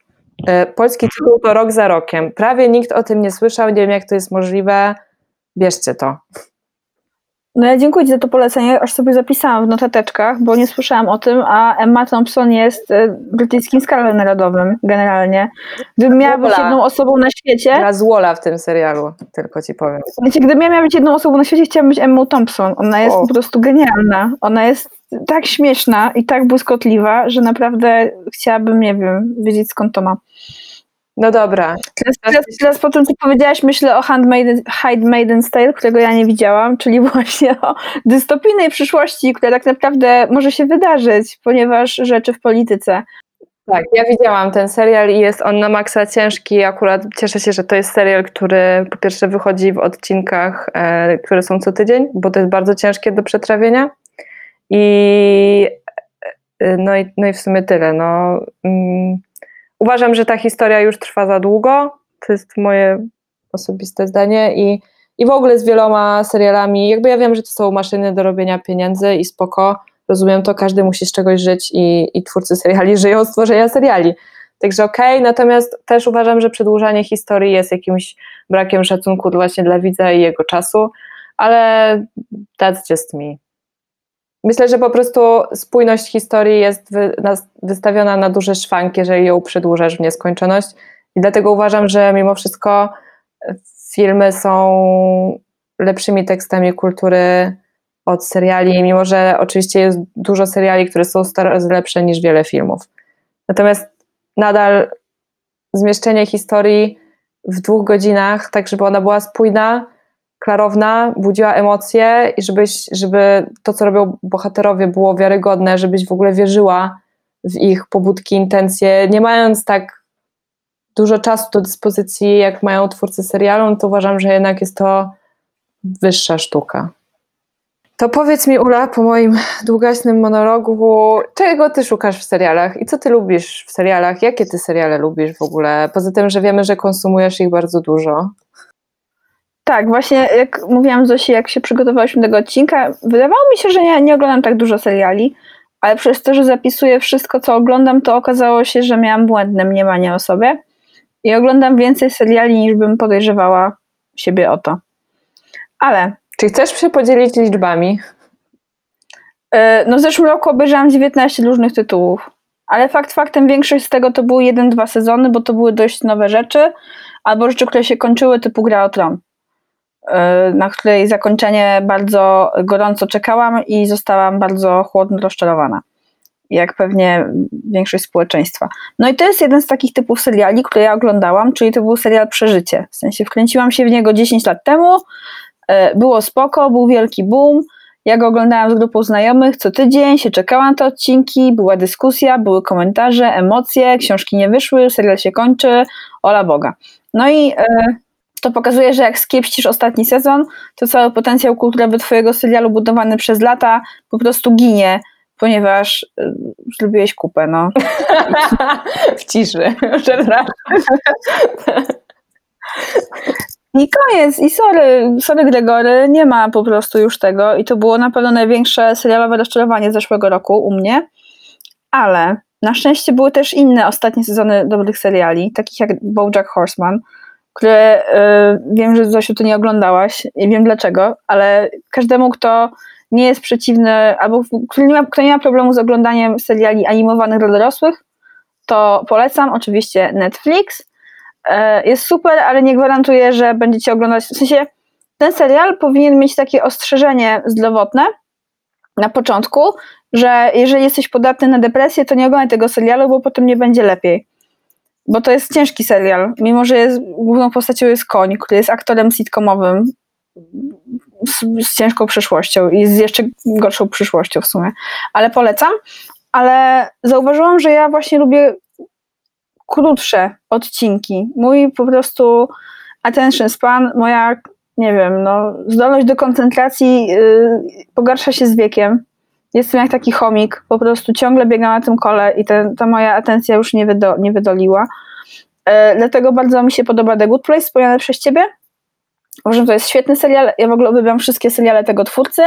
[SPEAKER 1] E, polski tytuł to Rok za rokiem. Prawie nikt o tym nie słyszał, nie wiem jak to jest możliwe. Bierzcie to.
[SPEAKER 2] No ja dziękuję Ci za to polecenie, aż sobie zapisałam w notateczkach, bo nie słyszałam o tym, a Emma Thompson jest e, brytyjskim skarbem narodowym generalnie. Gdybym miała być jedną osobą na świecie...
[SPEAKER 1] Gra Wola w tym serialu, tylko Ci powiem.
[SPEAKER 2] Wiecie, gdybym ja miała być jedną osobą na świecie, chciałabym być Emma Thompson. Ona jest o. po prostu genialna. Ona jest tak śmieszna i tak błyskotliwa, że naprawdę chciałabym, nie wiem, wiedzieć skąd to ma.
[SPEAKER 1] No dobra.
[SPEAKER 2] Teraz, teraz, teraz po tym, co powiedziałaś, myślę o Handmaiden, Handmaiden's Tale, którego ja nie widziałam, czyli właśnie o dystopijnej przyszłości, która tak naprawdę może się wydarzyć, ponieważ rzeczy w polityce.
[SPEAKER 1] Tak, ja widziałam ten serial i jest on na maksa ciężki. Akurat cieszę się, że to jest serial, który po pierwsze wychodzi w odcinkach, e, które są co tydzień, bo to jest bardzo ciężkie do przetrawienia. I e, no i, no i w sumie tyle. No, mm, uważam, że ta historia już trwa za długo. To jest moje osobiste zdanie i, i w ogóle z wieloma serialami. Jakby ja wiem, że to są maszyny do robienia pieniędzy i spoko. Rozumiem to, każdy musi z czegoś żyć i, i twórcy seriali żyją z tworzenia seriali. Także okej, okay. natomiast też uważam, że przedłużanie historii jest jakimś brakiem szacunku właśnie dla widza i jego czasu, ale that's just me. Myślę, że po prostu spójność historii jest wy, na, wystawiona na duże szwank, jeżeli ją przedłużasz w nieskończoność. I dlatego uważam, że mimo wszystko filmy są lepszymi tekstami kultury od seriali, mimo że oczywiście jest dużo seriali, które są coraz lepsze niż wiele filmów. Natomiast nadal zmieszczenie historii w dwóch godzinach, tak żeby ona była spójna, klarowna, budziła emocje i żebyś, żeby to, co robią bohaterowie, było wiarygodne, żebyś w ogóle wierzyła w ich pobudki, intencje, nie mając tak dużo czasu do dyspozycji, jak mają twórcy serialu, no to uważam, że jednak jest to wyższa sztuka. To powiedz mi, Ula, po moim długaśnym monologu, czego ty szukasz w serialach i co ty lubisz w serialach? Jakie ty seriale lubisz w ogóle? Poza tym, że wiemy, że konsumujesz ich bardzo dużo.
[SPEAKER 2] Tak, właśnie jak mówiłam Zosi, jak się przygotowałyśmy do tego odcinka, wydawało mi się, że nie, nie oglądam tak dużo seriali, ale przez to, że zapisuję wszystko, co oglądam, to okazało się, że miałam błędne mniemanie o sobie i oglądam więcej seriali, niż bym podejrzewała siebie o to. Ale
[SPEAKER 1] Czy chcesz się podzielić liczbami?
[SPEAKER 2] e, no w zeszłym roku obejrzałam 19 różnych tytułów, ale fakt faktem większość z tego to były jeden, dwa sezony, bo to były dość nowe rzeczy, albo rzeczy, które się kończyły, typu Gra o Tron, na której zakończenie bardzo gorąco czekałam i zostałam bardzo chłodno rozczarowana. Jak pewnie większość społeczeństwa. No i to jest jeden z takich typów seriali, które ja oglądałam, czyli to był serial Przeżycie. W sensie wkręciłam się w niego 10 lat temu, e, było spoko, był wielki boom. Ja go oglądałam z grupą znajomych co tydzień, się czekałam na te odcinki, była dyskusja, były komentarze, emocje, książki nie wyszły, serial się kończy, ola Boga. No i e, to pokazuje, że jak skiepścisz ostatni sezon, to cały potencjał kulturowy twojego serialu budowany przez lata po prostu ginie, ponieważ e, zrobiłeś kupę, no.
[SPEAKER 1] w ciszy. Przepraszam.
[SPEAKER 2] I koniec, i sorry, sorry Gregory, nie ma po prostu już tego i to było na pewno największe serialowe rozczarowanie zeszłego roku u mnie, ale na szczęście były też inne ostatnie sezony dobrych seriali, takich jak BoJack Horseman, które y, wiem, że Zosiu ty nie oglądałaś i wiem dlaczego, ale każdemu, kto nie jest przeciwny, albo kto nie ma, kto nie ma problemu z oglądaniem seriali animowanych dla dorosłych, to polecam oczywiście Netflix, E, jest super, ale nie gwarantuję, że będziecie oglądać. W sensie ten serial powinien mieć takie ostrzeżenie zdrowotne na początku, że jeżeli jesteś podatny na depresję, to nie oglądaj tego serialu, bo potem nie będzie lepiej. Bo to jest ciężki serial, mimo że jest, główną postacią jest koń, który jest aktorem sitcomowym z, z ciężką przyszłością i z jeszcze gorszą przyszłością w sumie. Ale polecam. Ale zauważyłam, że ja właśnie lubię krótsze odcinki. Mój po prostu attention span, moja, nie wiem, no, zdolność do koncentracji yy, pogarsza się z wiekiem. Jestem jak taki chomik, po prostu ciągle biegam na tym kole i te, ta moja atencja już nie, wydo, nie wydoliła. Yy, dlatego bardzo mi się podoba The Good Place, wspomniane przez ciebie. Uważam, to jest świetny serial. Ja w ogóle uwielbiam wszystkie seriale tego twórcy.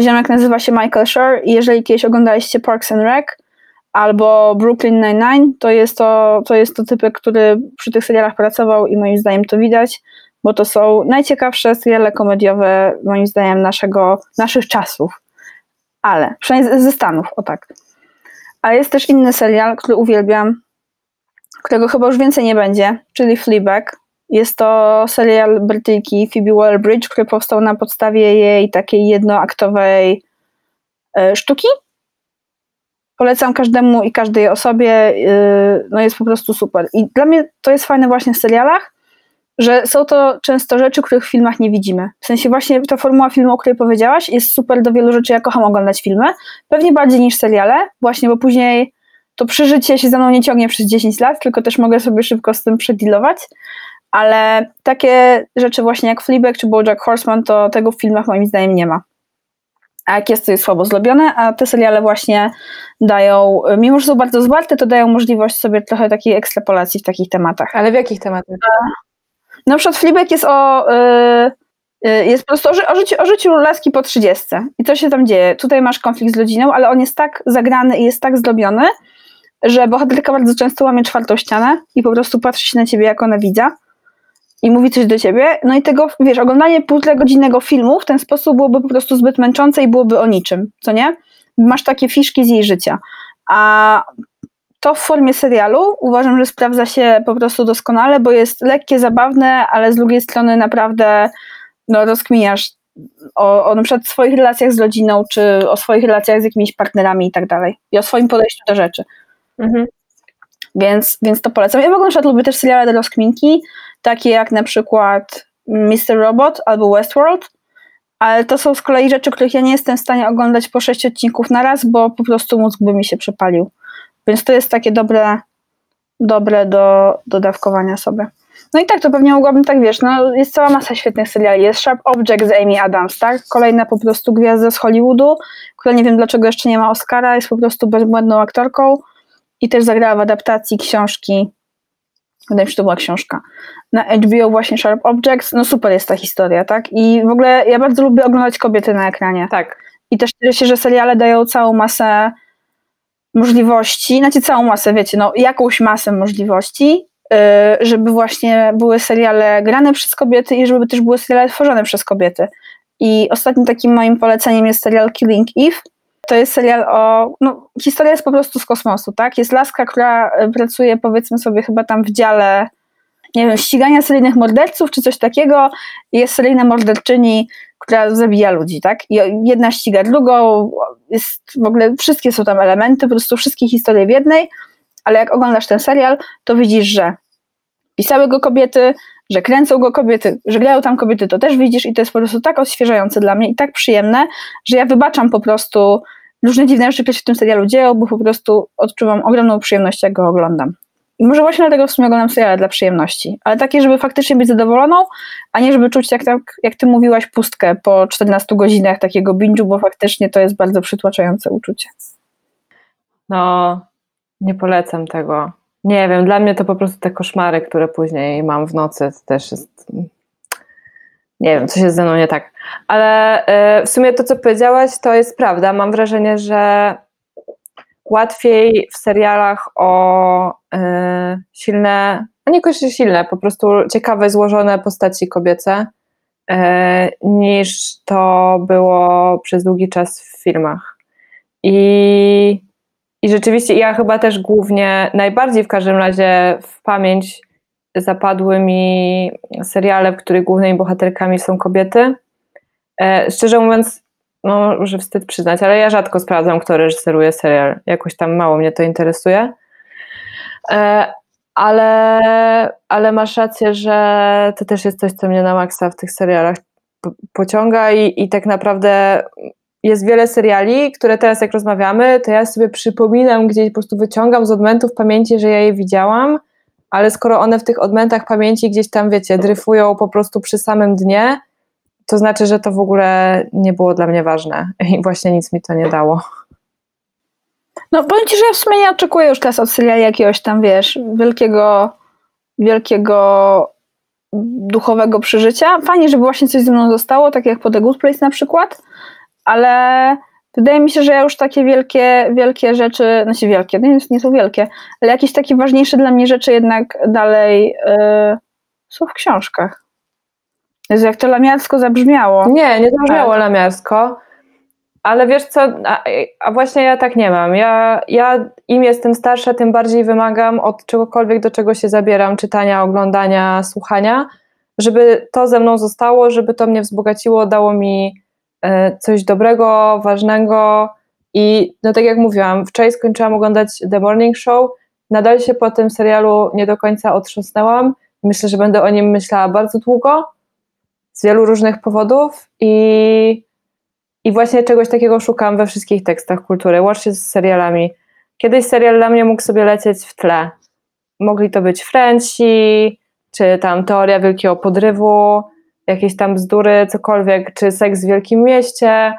[SPEAKER 2] Ziomek nazywa się Michael Schur i jeżeli kiedyś oglądaliście Parks and Rec, albo Brooklyn Nine-Nine, to jest to, to jest to typek, który przy tych serialach pracował i moim zdaniem to widać, bo to są najciekawsze seriale komediowe, moim zdaniem, naszego, naszych czasów. Ale, przynajmniej ze Stanów, o tak. Ale jest też inny serial, który uwielbiam, którego chyba już więcej nie będzie, czyli Fleabag. Jest to serial Brytyjki Phoebe Waller-Bridge, który powstał na podstawie jej takiej jednoaktowej e, sztuki, polecam każdemu i każdej osobie, yy, no jest po prostu super. I dla mnie to jest fajne właśnie w serialach, że są to często rzeczy, których w filmach nie widzimy. W sensie właśnie ta formuła filmu, o której powiedziałaś, jest super do wielu rzeczy. Ja kocham oglądać filmy, pewnie bardziej niż seriale, właśnie, bo później to przeżycie się za mną nie ciągnie przez 10 lat, tylko też mogę sobie szybko z tym przedilować. Ale takie rzeczy właśnie jak Fleabag czy BoJack Horseman, to tego w filmach moim zdaniem nie ma a jak jest, to jest słabo zrobione, a te seriale właśnie dają, mimo że są bardzo zwarte, to dają możliwość sobie trochę takiej ekstrapolacji w takich tematach.
[SPEAKER 1] Ale w jakich tematach?
[SPEAKER 2] Na przykład Fleabag jest o... Yy, jest po prostu o, ży o, życiu, o życiu laski po 30. I co się tam dzieje? Tutaj masz konflikt z rodziną, ale on jest tak zagrany i jest tak zrobiony, że bohaterka bardzo często łamie czwartą ścianę i po prostu patrzy się na ciebie jako na widza i mówi coś do ciebie. No i tego, wiesz, oglądanie półtora godzinnego filmu w ten sposób byłoby po prostu zbyt męczące i byłoby o niczym, co nie? Masz takie fiszki z jej życia. A to w formie serialu uważam, że sprawdza się po prostu doskonale, bo jest lekkie, zabawne, ale z drugiej strony naprawdę no, rozkminiasz o, o na przykład swoich relacjach z rodziną, czy o swoich relacjach z jakimiś partnerami i tak dalej. I o swoim podejściu do rzeczy. Mhm. Więc, więc to polecam. Ja w ogóle na przykład lubię też seriale do rozkminki, takie jak na przykład Mr. Robot albo Westworld, ale to są z kolei rzeczy, których ja nie jestem w stanie oglądać po sześć odcinków na raz, bo po prostu mózg by mi się przepalił. Więc to jest takie dobre, dobre do, do dawkowania sobie. No i tak, to pewnie mogłabym tak, wiesz, no jest cała masa świetnych seriali. Jest Sharp Object z Amy Adams, tak? Kolejna po prostu gwiazda z Hollywoodu, która nie wiem dlaczego jeszcze nie ma Oscara, jest po prostu bezbłędną aktorką i też zagrała w adaptacji książki, wydaje mi się, że to była książka, na HBO właśnie Sharp Objects. No super jest ta historia, tak? I w ogóle ja bardzo lubię oglądać kobiety na ekranie.
[SPEAKER 1] Tak.
[SPEAKER 2] I też cieszę się, że seriale dają całą masę możliwości, znaczy całą masę, wiecie, no jakąś masę możliwości, yy, żeby właśnie były seriale grane przez kobiety i żeby też były seriale tworzone przez kobiety. I ostatnim takim moim poleceniem jest serial Killing Eve. To jest serial o. No, historia jest po prostu z kosmosu, tak? Jest laska, która y, pracuje, powiedzmy sobie, chyba tam w dziale, nie wiem, ścigania seryjnych morderców czy coś takiego. Jest seryjna morderczyni, która zabija ludzi, tak? I jedna ściga drugą, jest w ogóle, wszystkie są tam elementy, po prostu wszystkie historie w jednej, ale jak oglądasz ten serial, to widzisz, że pisały go kobiety, że kręcą go kobiety, że grają tam kobiety, to też widzisz i to jest po prostu tak odświeżające dla mnie i tak przyjemne, że ja wybaczam po prostu różne dziwne rzeczy, które się w tym serialu dzieją, bo po prostu odczuwam ogromną przyjemność, jak go oglądam. Może właśnie dlatego w sumie oglądam seriale dla przyjemności, ale takie, żeby faktycznie być zadowoloną, a nie żeby czuć, jak, tak, jak ty mówiłaś, pustkę po 14 godzinach takiego binge'u, bo faktycznie to jest bardzo przytłaczające uczucie.
[SPEAKER 1] No, nie polecam tego. Nie wiem, dla mnie to po prostu te koszmary, które później mam w nocy, to też jest. Nie wiem, coś jest ze mną nie tak. Ale y, w sumie to, co powiedziałaś, to jest prawda. Mam wrażenie, że łatwiej w serialach o y, silne, no niekoniecznie silne, po prostu ciekawe, złożone postaci kobiece, y, niż to było przez długi czas w filmach. I, I rzeczywiście ja chyba też głównie, najbardziej w każdym razie w pamięć zapadły mi seriale, w których głównymi bohaterkami są kobiety. E, szczerze mówiąc, no, może wstyd przyznać, ale ja rzadko sprawdzam, kto reżyseruje serial. Jakoś tam mało mnie to interesuje. E, ale, ale masz rację, że to też jest coś, co mnie na maksa w tych serialach pociąga i, i tak naprawdę jest wiele seriali, które teraz jak rozmawiamy, to ja sobie przypominam, gdzieś po prostu wyciągam z odmentów pamięci, że ja je widziałam, ale skoro one w tych odmentach pamięci gdzieś tam, wiecie, dryfują po prostu przy samym dnie, to znaczy, że to w ogóle nie było dla mnie ważne i właśnie nic mi to nie dało.
[SPEAKER 2] No powiem Ci, że ja w sumie nie oczekuję już teraz od seriali jakiegoś tam, wiesz, wielkiego, wielkiego duchowego przeżycia. Fajnie, żeby właśnie coś ze mną zostało, tak jak po The Good Place na przykład, ale wydaje mi się, że ja już takie wielkie, wielkie rzeczy, znaczy wielkie, nie, nie są wielkie, ale jakieś takie ważniejsze dla mnie rzeczy jednak dalej yy, są w książkach. Jezu, jak to lamiarsko zabrzmiało.
[SPEAKER 1] Nie, nie zabrzmiało tak. lamiarsko, ale wiesz co, a, a, właśnie ja tak nie mam. Ja, ja im jestem starsza, tym bardziej wymagam od czegokolwiek, do czego się zabieram, czytania, oglądania, słuchania, żeby to ze mną zostało, żeby to mnie wzbogaciło, dało mi e, coś dobrego, ważnego i no tak jak mówiłam, wczoraj skończyłam oglądać The Morning Show, nadal się po tym serialu nie do końca otrząsnęłam. Myślę, że będę o nim myślała bardzo długo, z wielu różnych powodów i, i właśnie czegoś takiego szukam we wszystkich tekstach kultury, łącznie z serialami. Kiedyś serial dla mnie mógł sobie lecieć w tle. Mogli to być Frenci, czy tam Teoria Wielkiego Podrywu, jakieś tam bzdury, cokolwiek, czy Seks w Wielkim Mieście.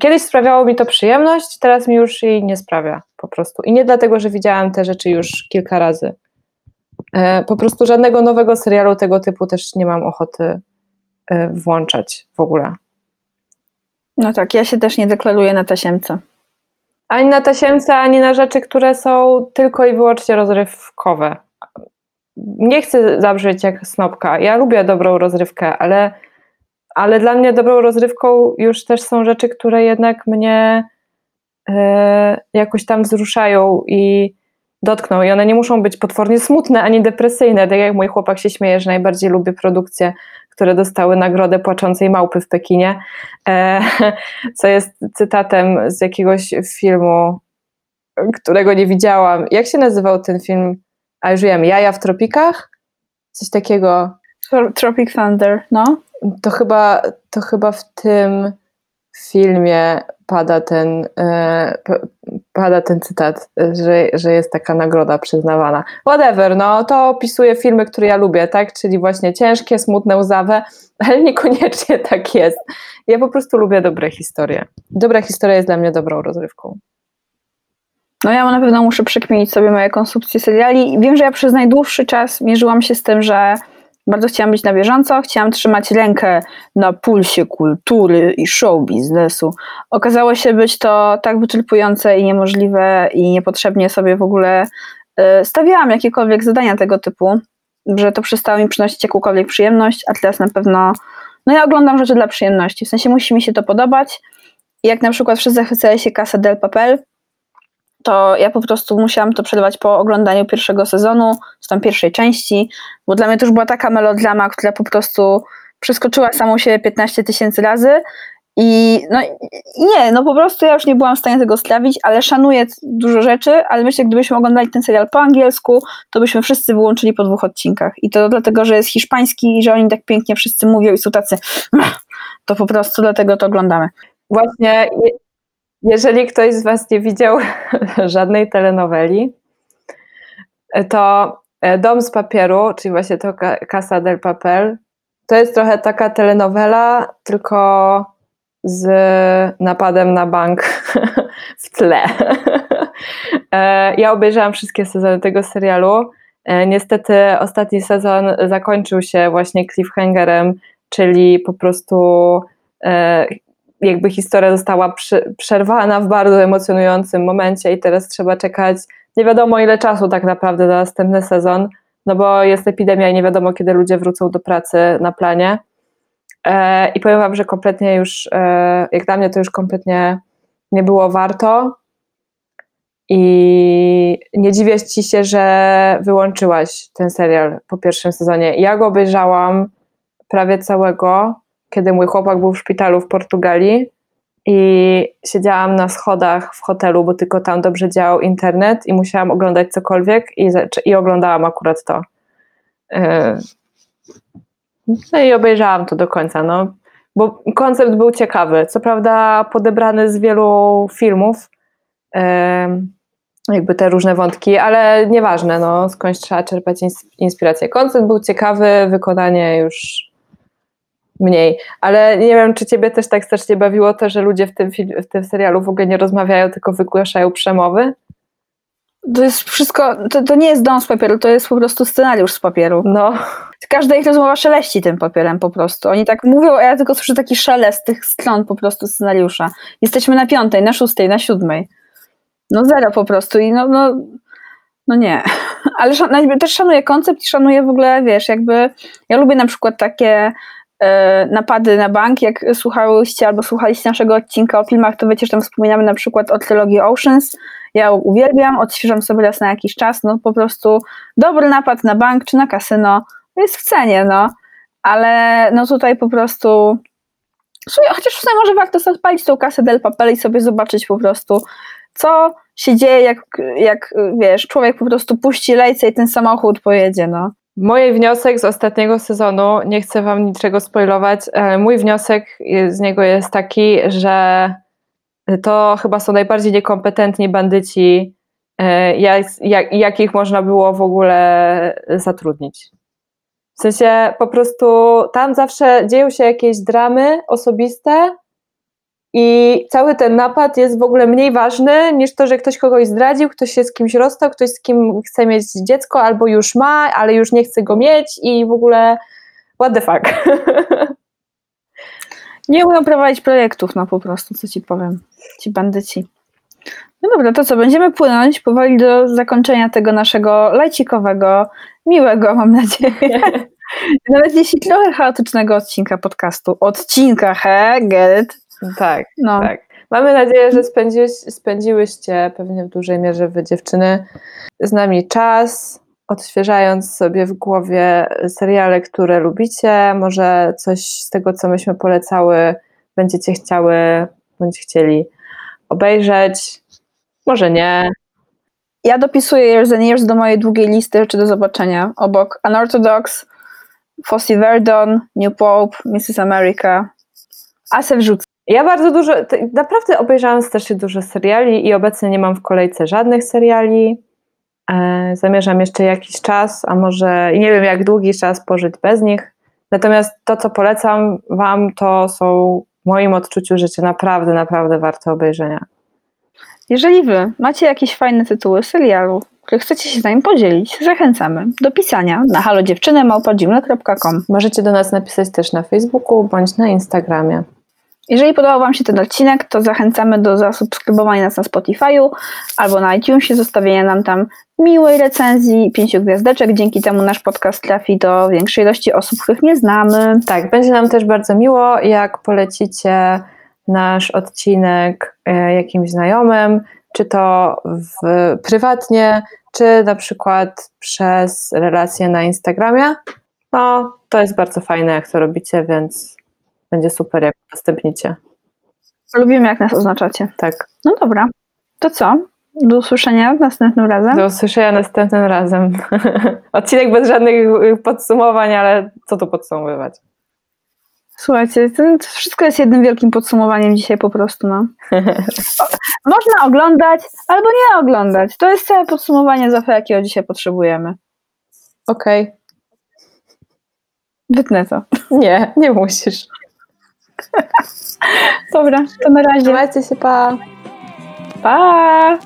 [SPEAKER 1] Kiedyś sprawiało mi to przyjemność, teraz mi już jej nie sprawia po prostu. I nie dlatego, że widziałam te rzeczy już kilka razy. E, po prostu żadnego nowego serialu tego typu też nie mam ochoty włączać w ogóle.
[SPEAKER 2] No tak, ja się też nie deklaruję na tasiemce.
[SPEAKER 1] Ani na tasiemce, ani na rzeczy, które są tylko i wyłącznie rozrywkowe. Nie chcę zabrzeć jak snopka. Ja lubię dobrą rozrywkę, ale, ale dla mnie dobrą rozrywką już też są rzeczy, które jednak mnie y, jakoś tam wzruszają i dotkną. I one nie muszą być potwornie smutne ani depresyjne. Tak jak mój chłopak się śmieje, że najbardziej lubi produkcje które dostały nagrodę płaczącej małpy w Pekinie, e, co jest cytatem z jakiegoś filmu, którego nie widziałam. Jak się nazywał ten film? A już wiem, Jaja w tropikach? Coś takiego.
[SPEAKER 2] Tropic Thunder, no.
[SPEAKER 1] To chyba, to chyba w tym filmie pada ten, e, pada ten cytat, że, że jest taka nagroda przyznawana. Whatever, no to opisuje filmy, które ja lubię, tak? Czyli właśnie ciężkie, smutne, łzawe, ale niekoniecznie tak jest. Ja po prostu lubię dobre historie. Dobra historia jest dla mnie dobrą rozrywką.
[SPEAKER 2] No ja na pewno muszę przekminić sobie moje konsumpcje seriali. Wiem, że ja przez najdłuższy czas mierzyłam się z tym, że bardzo chciałam być na bieżąco, chciałam trzymać rękę na pulsie kultury i show biznesu. Okazało się być to tak wyczerpujące i niemożliwe i niepotrzebnie sobie w ogóle y, stawiałam jakiekolwiek zadania tego typu, że to przestało mi przynosić jakąkolwiek przyjemność, a teraz na pewno, no ja oglądam rzeczy dla przyjemności, w sensie musi mi się to podobać. Jak na przykład wszyscy zachwycali się Casa del Papel, to ja po prostu musiałam to przerwać po oglądaniu pierwszego sezonu, czy tam pierwszej części, bo dla mnie to już była taka melodrama, która po prostu przeskoczyła samą siebie 15 tysięcy razy i no nie, no po prostu ja już nie byłam w stanie tego strawić, ale szanuję dużo rzeczy, ale myślę, gdybyśmy oglądali ten serial po angielsku, to byśmy wszyscy wyłączyli po dwóch odcinkach i to dlatego, że jest hiszpański i że oni tak pięknie wszyscy mówią i są tacy to po prostu dlatego to oglądamy.
[SPEAKER 1] Właśnie jeżeli ktoś z Was nie widział żadnej telenoweli, to e, Dom z papieru, czyli właśnie to Casa del Papel, to jest trochę taka telenowela, tylko z napadem na bank w tle. E, ja obejrzałam wszystkie sezony tego serialu. E, niestety ostatni sezon zakończył się właśnie cliffhangerem, czyli po prostu jakby historia została przerwana w bardzo emocjonującym momencie i teraz trzeba czekać nie wiadomo ile czasu tak naprawdę na następny sezon, no bo jest epidemia i nie wiadomo kiedy ludzie wrócą do pracy na planie. E, I powiem wam, że kompletnie już, e, jak dla mnie to już kompletnie nie było warto. I nie dziwię ci się, że wyłączyłaś ten serial po pierwszym sezonie. Ja go obejrzałam prawie całego kiedy mój chłopak był w szpitalu w Portugalii i siedziałam na schodach w hotelu, bo tylko tam dobrze działał internet i musiałam oglądać cokolwiek i, i oglądałam akurat to. E, no i obejrzałam to do końca, no. Bo koncept był ciekawy. Co prawda podebrany z wielu filmów, jakby te różne wątki, ale nieważne, no, skądś trzeba czerpać inspirację. Koncept był ciekawy, wykonanie już mniej. Ale nie wiem, czy ciebie też tak strasznie bawiło to, że ludzie w tym, w tym serialu w ogóle nie rozmawiają, tylko wygłaszają przemowy?
[SPEAKER 2] To jest wszystko, to, to nie jest dom z papieru, to jest po prostu scenariusz z papieru.
[SPEAKER 1] No.
[SPEAKER 2] Każda ich rozmowa szeleści tym papierem po prostu. Oni tak mówią, a ja tylko słyszę taki szelest tych stron po prostu scenariusza. Jesteśmy na piątej, na szóstej, na siódmej. No zero po prostu i no, no, no nie. Ale szan też szanuję koncept i szanuję w ogóle, wiesz, jakby ja lubię na przykład takie napady na bank, jak słuchałyście albo słuchaliście naszego odcinka o filmach, to wiecie, że tam wspominamy na przykład o trylogii Oceans. Ja ją uwielbiam, odświeżam sobie raz na jakiś czas, no po prostu dobry napad na bank czy na kasyno jest w cenie, no. Ale no tutaj po prostu chociaż sumie może warto sobie odpalić tą kasę del papel i sobie zobaczyć po prostu, co się dzieje, jak, jak wiesz, człowiek po prostu puści lejce i ten samochód pojedzie, no.
[SPEAKER 1] Mój wniosek z ostatniego sezonu, nie chcę wam niczego spoilować, mój wniosek z niego jest taki, że to chyba są najbardziej niekompetentni bandyci, e, jak, jak, jakich można było w ogóle zatrudnić. W sensie po prostu tam zawsze dzieją się jakieś dramy osobiste, i cały ten napad jest w ogóle mniej ważny niż to, że ktoś kogoś zdradził, ktoś się z kimś rozstał, ktoś z kim chce mieć dziecko albo już ma, ale już nie chce go mieć i w ogóle what the fuck.
[SPEAKER 2] Nie umieją prowadzić projektów, no po prostu, co ci powiem. Ci bandyci. No dobra, to co, będziemy płynąć powoli do zakończenia tego naszego lajcikowego, miłego, mam nadzieję. Nawet jeśli trochę chaotycznego odcinka podcastu. Odcinka, he, get it?
[SPEAKER 1] Tak, no. tak. Mamy nadzieję, że spędziłeś, spędziłyście pewnie w dużej mierze wy dziewczyny z nami czas, odświeżając sobie w głowie seriale, które lubicie. Może coś z tego, co myśmy polecały, będziecie chciały bądź chcieli obejrzeć. Może nie.
[SPEAKER 2] Ja dopisuję Years and Years do mojej długiej listy rzeczy do zobaczenia. Obok Unorthodox, Fossey Verdon, New Pope, Mrs. America. A se wrzucę.
[SPEAKER 1] Ja bardzo dużo, naprawdę obejrzałam strasznie dużo seriali i obecnie nie mam w kolejce żadnych seriali. E, zamierzam jeszcze jakiś czas, a może nie wiem jak długi czas pożyć bez nich. Natomiast to, co polecam Wam, to są w moim odczuciu rzeczy naprawdę, naprawdę warte obejrzenia.
[SPEAKER 2] Jeżeli Wy macie jakieś fajne tytuły serialu, które chcecie się z nami podzielić, zachęcamy do pisania na halodziewczynę.gmail.com
[SPEAKER 1] Możecie do nas napisać też na Facebooku bądź na Instagramie.
[SPEAKER 2] Jeżeli podobał Wam się ten odcinek, to zachęcamy do zasubskrybowania nas na Spotify'u albo na iTunesie, zostawienia nam tam miłej recenzji, pięciu gwiazdeczek. Dzięki temu nasz podcast trafi do większej ilości osób, których nie znamy.
[SPEAKER 1] Tak, będzie nam też bardzo miło, jak polecicie nasz odcinek e, jakimś znajomym, czy to w, prywatnie, czy na przykład przez relacje na Instagramie. No, to jest bardzo fajne, jak to robicie, więc będzie super, jak udostępnicie.
[SPEAKER 2] Lubimy, jak nas oznaczacie.
[SPEAKER 1] Tak.
[SPEAKER 2] No dobra. To co? Do usłyszenia następnym razem.
[SPEAKER 1] Do usłyszenia następnym razem. Odcinek bez żadnych podsumowań, ale co tu podsumowywać?
[SPEAKER 2] Słuchajcie, to wszystko jest jednym wielkim podsumowaniem dzisiaj po prostu. No. Można oglądać albo nie oglądać. To jest całe podsumowanie Zofia, jakiego dzisiaj potrzebujemy.
[SPEAKER 1] Okej. Okay.
[SPEAKER 2] Wytnę to.
[SPEAKER 1] Nie, nie musisz.
[SPEAKER 2] Dobra, to na razie.
[SPEAKER 1] Trzymajcie się, pa.
[SPEAKER 2] Pa.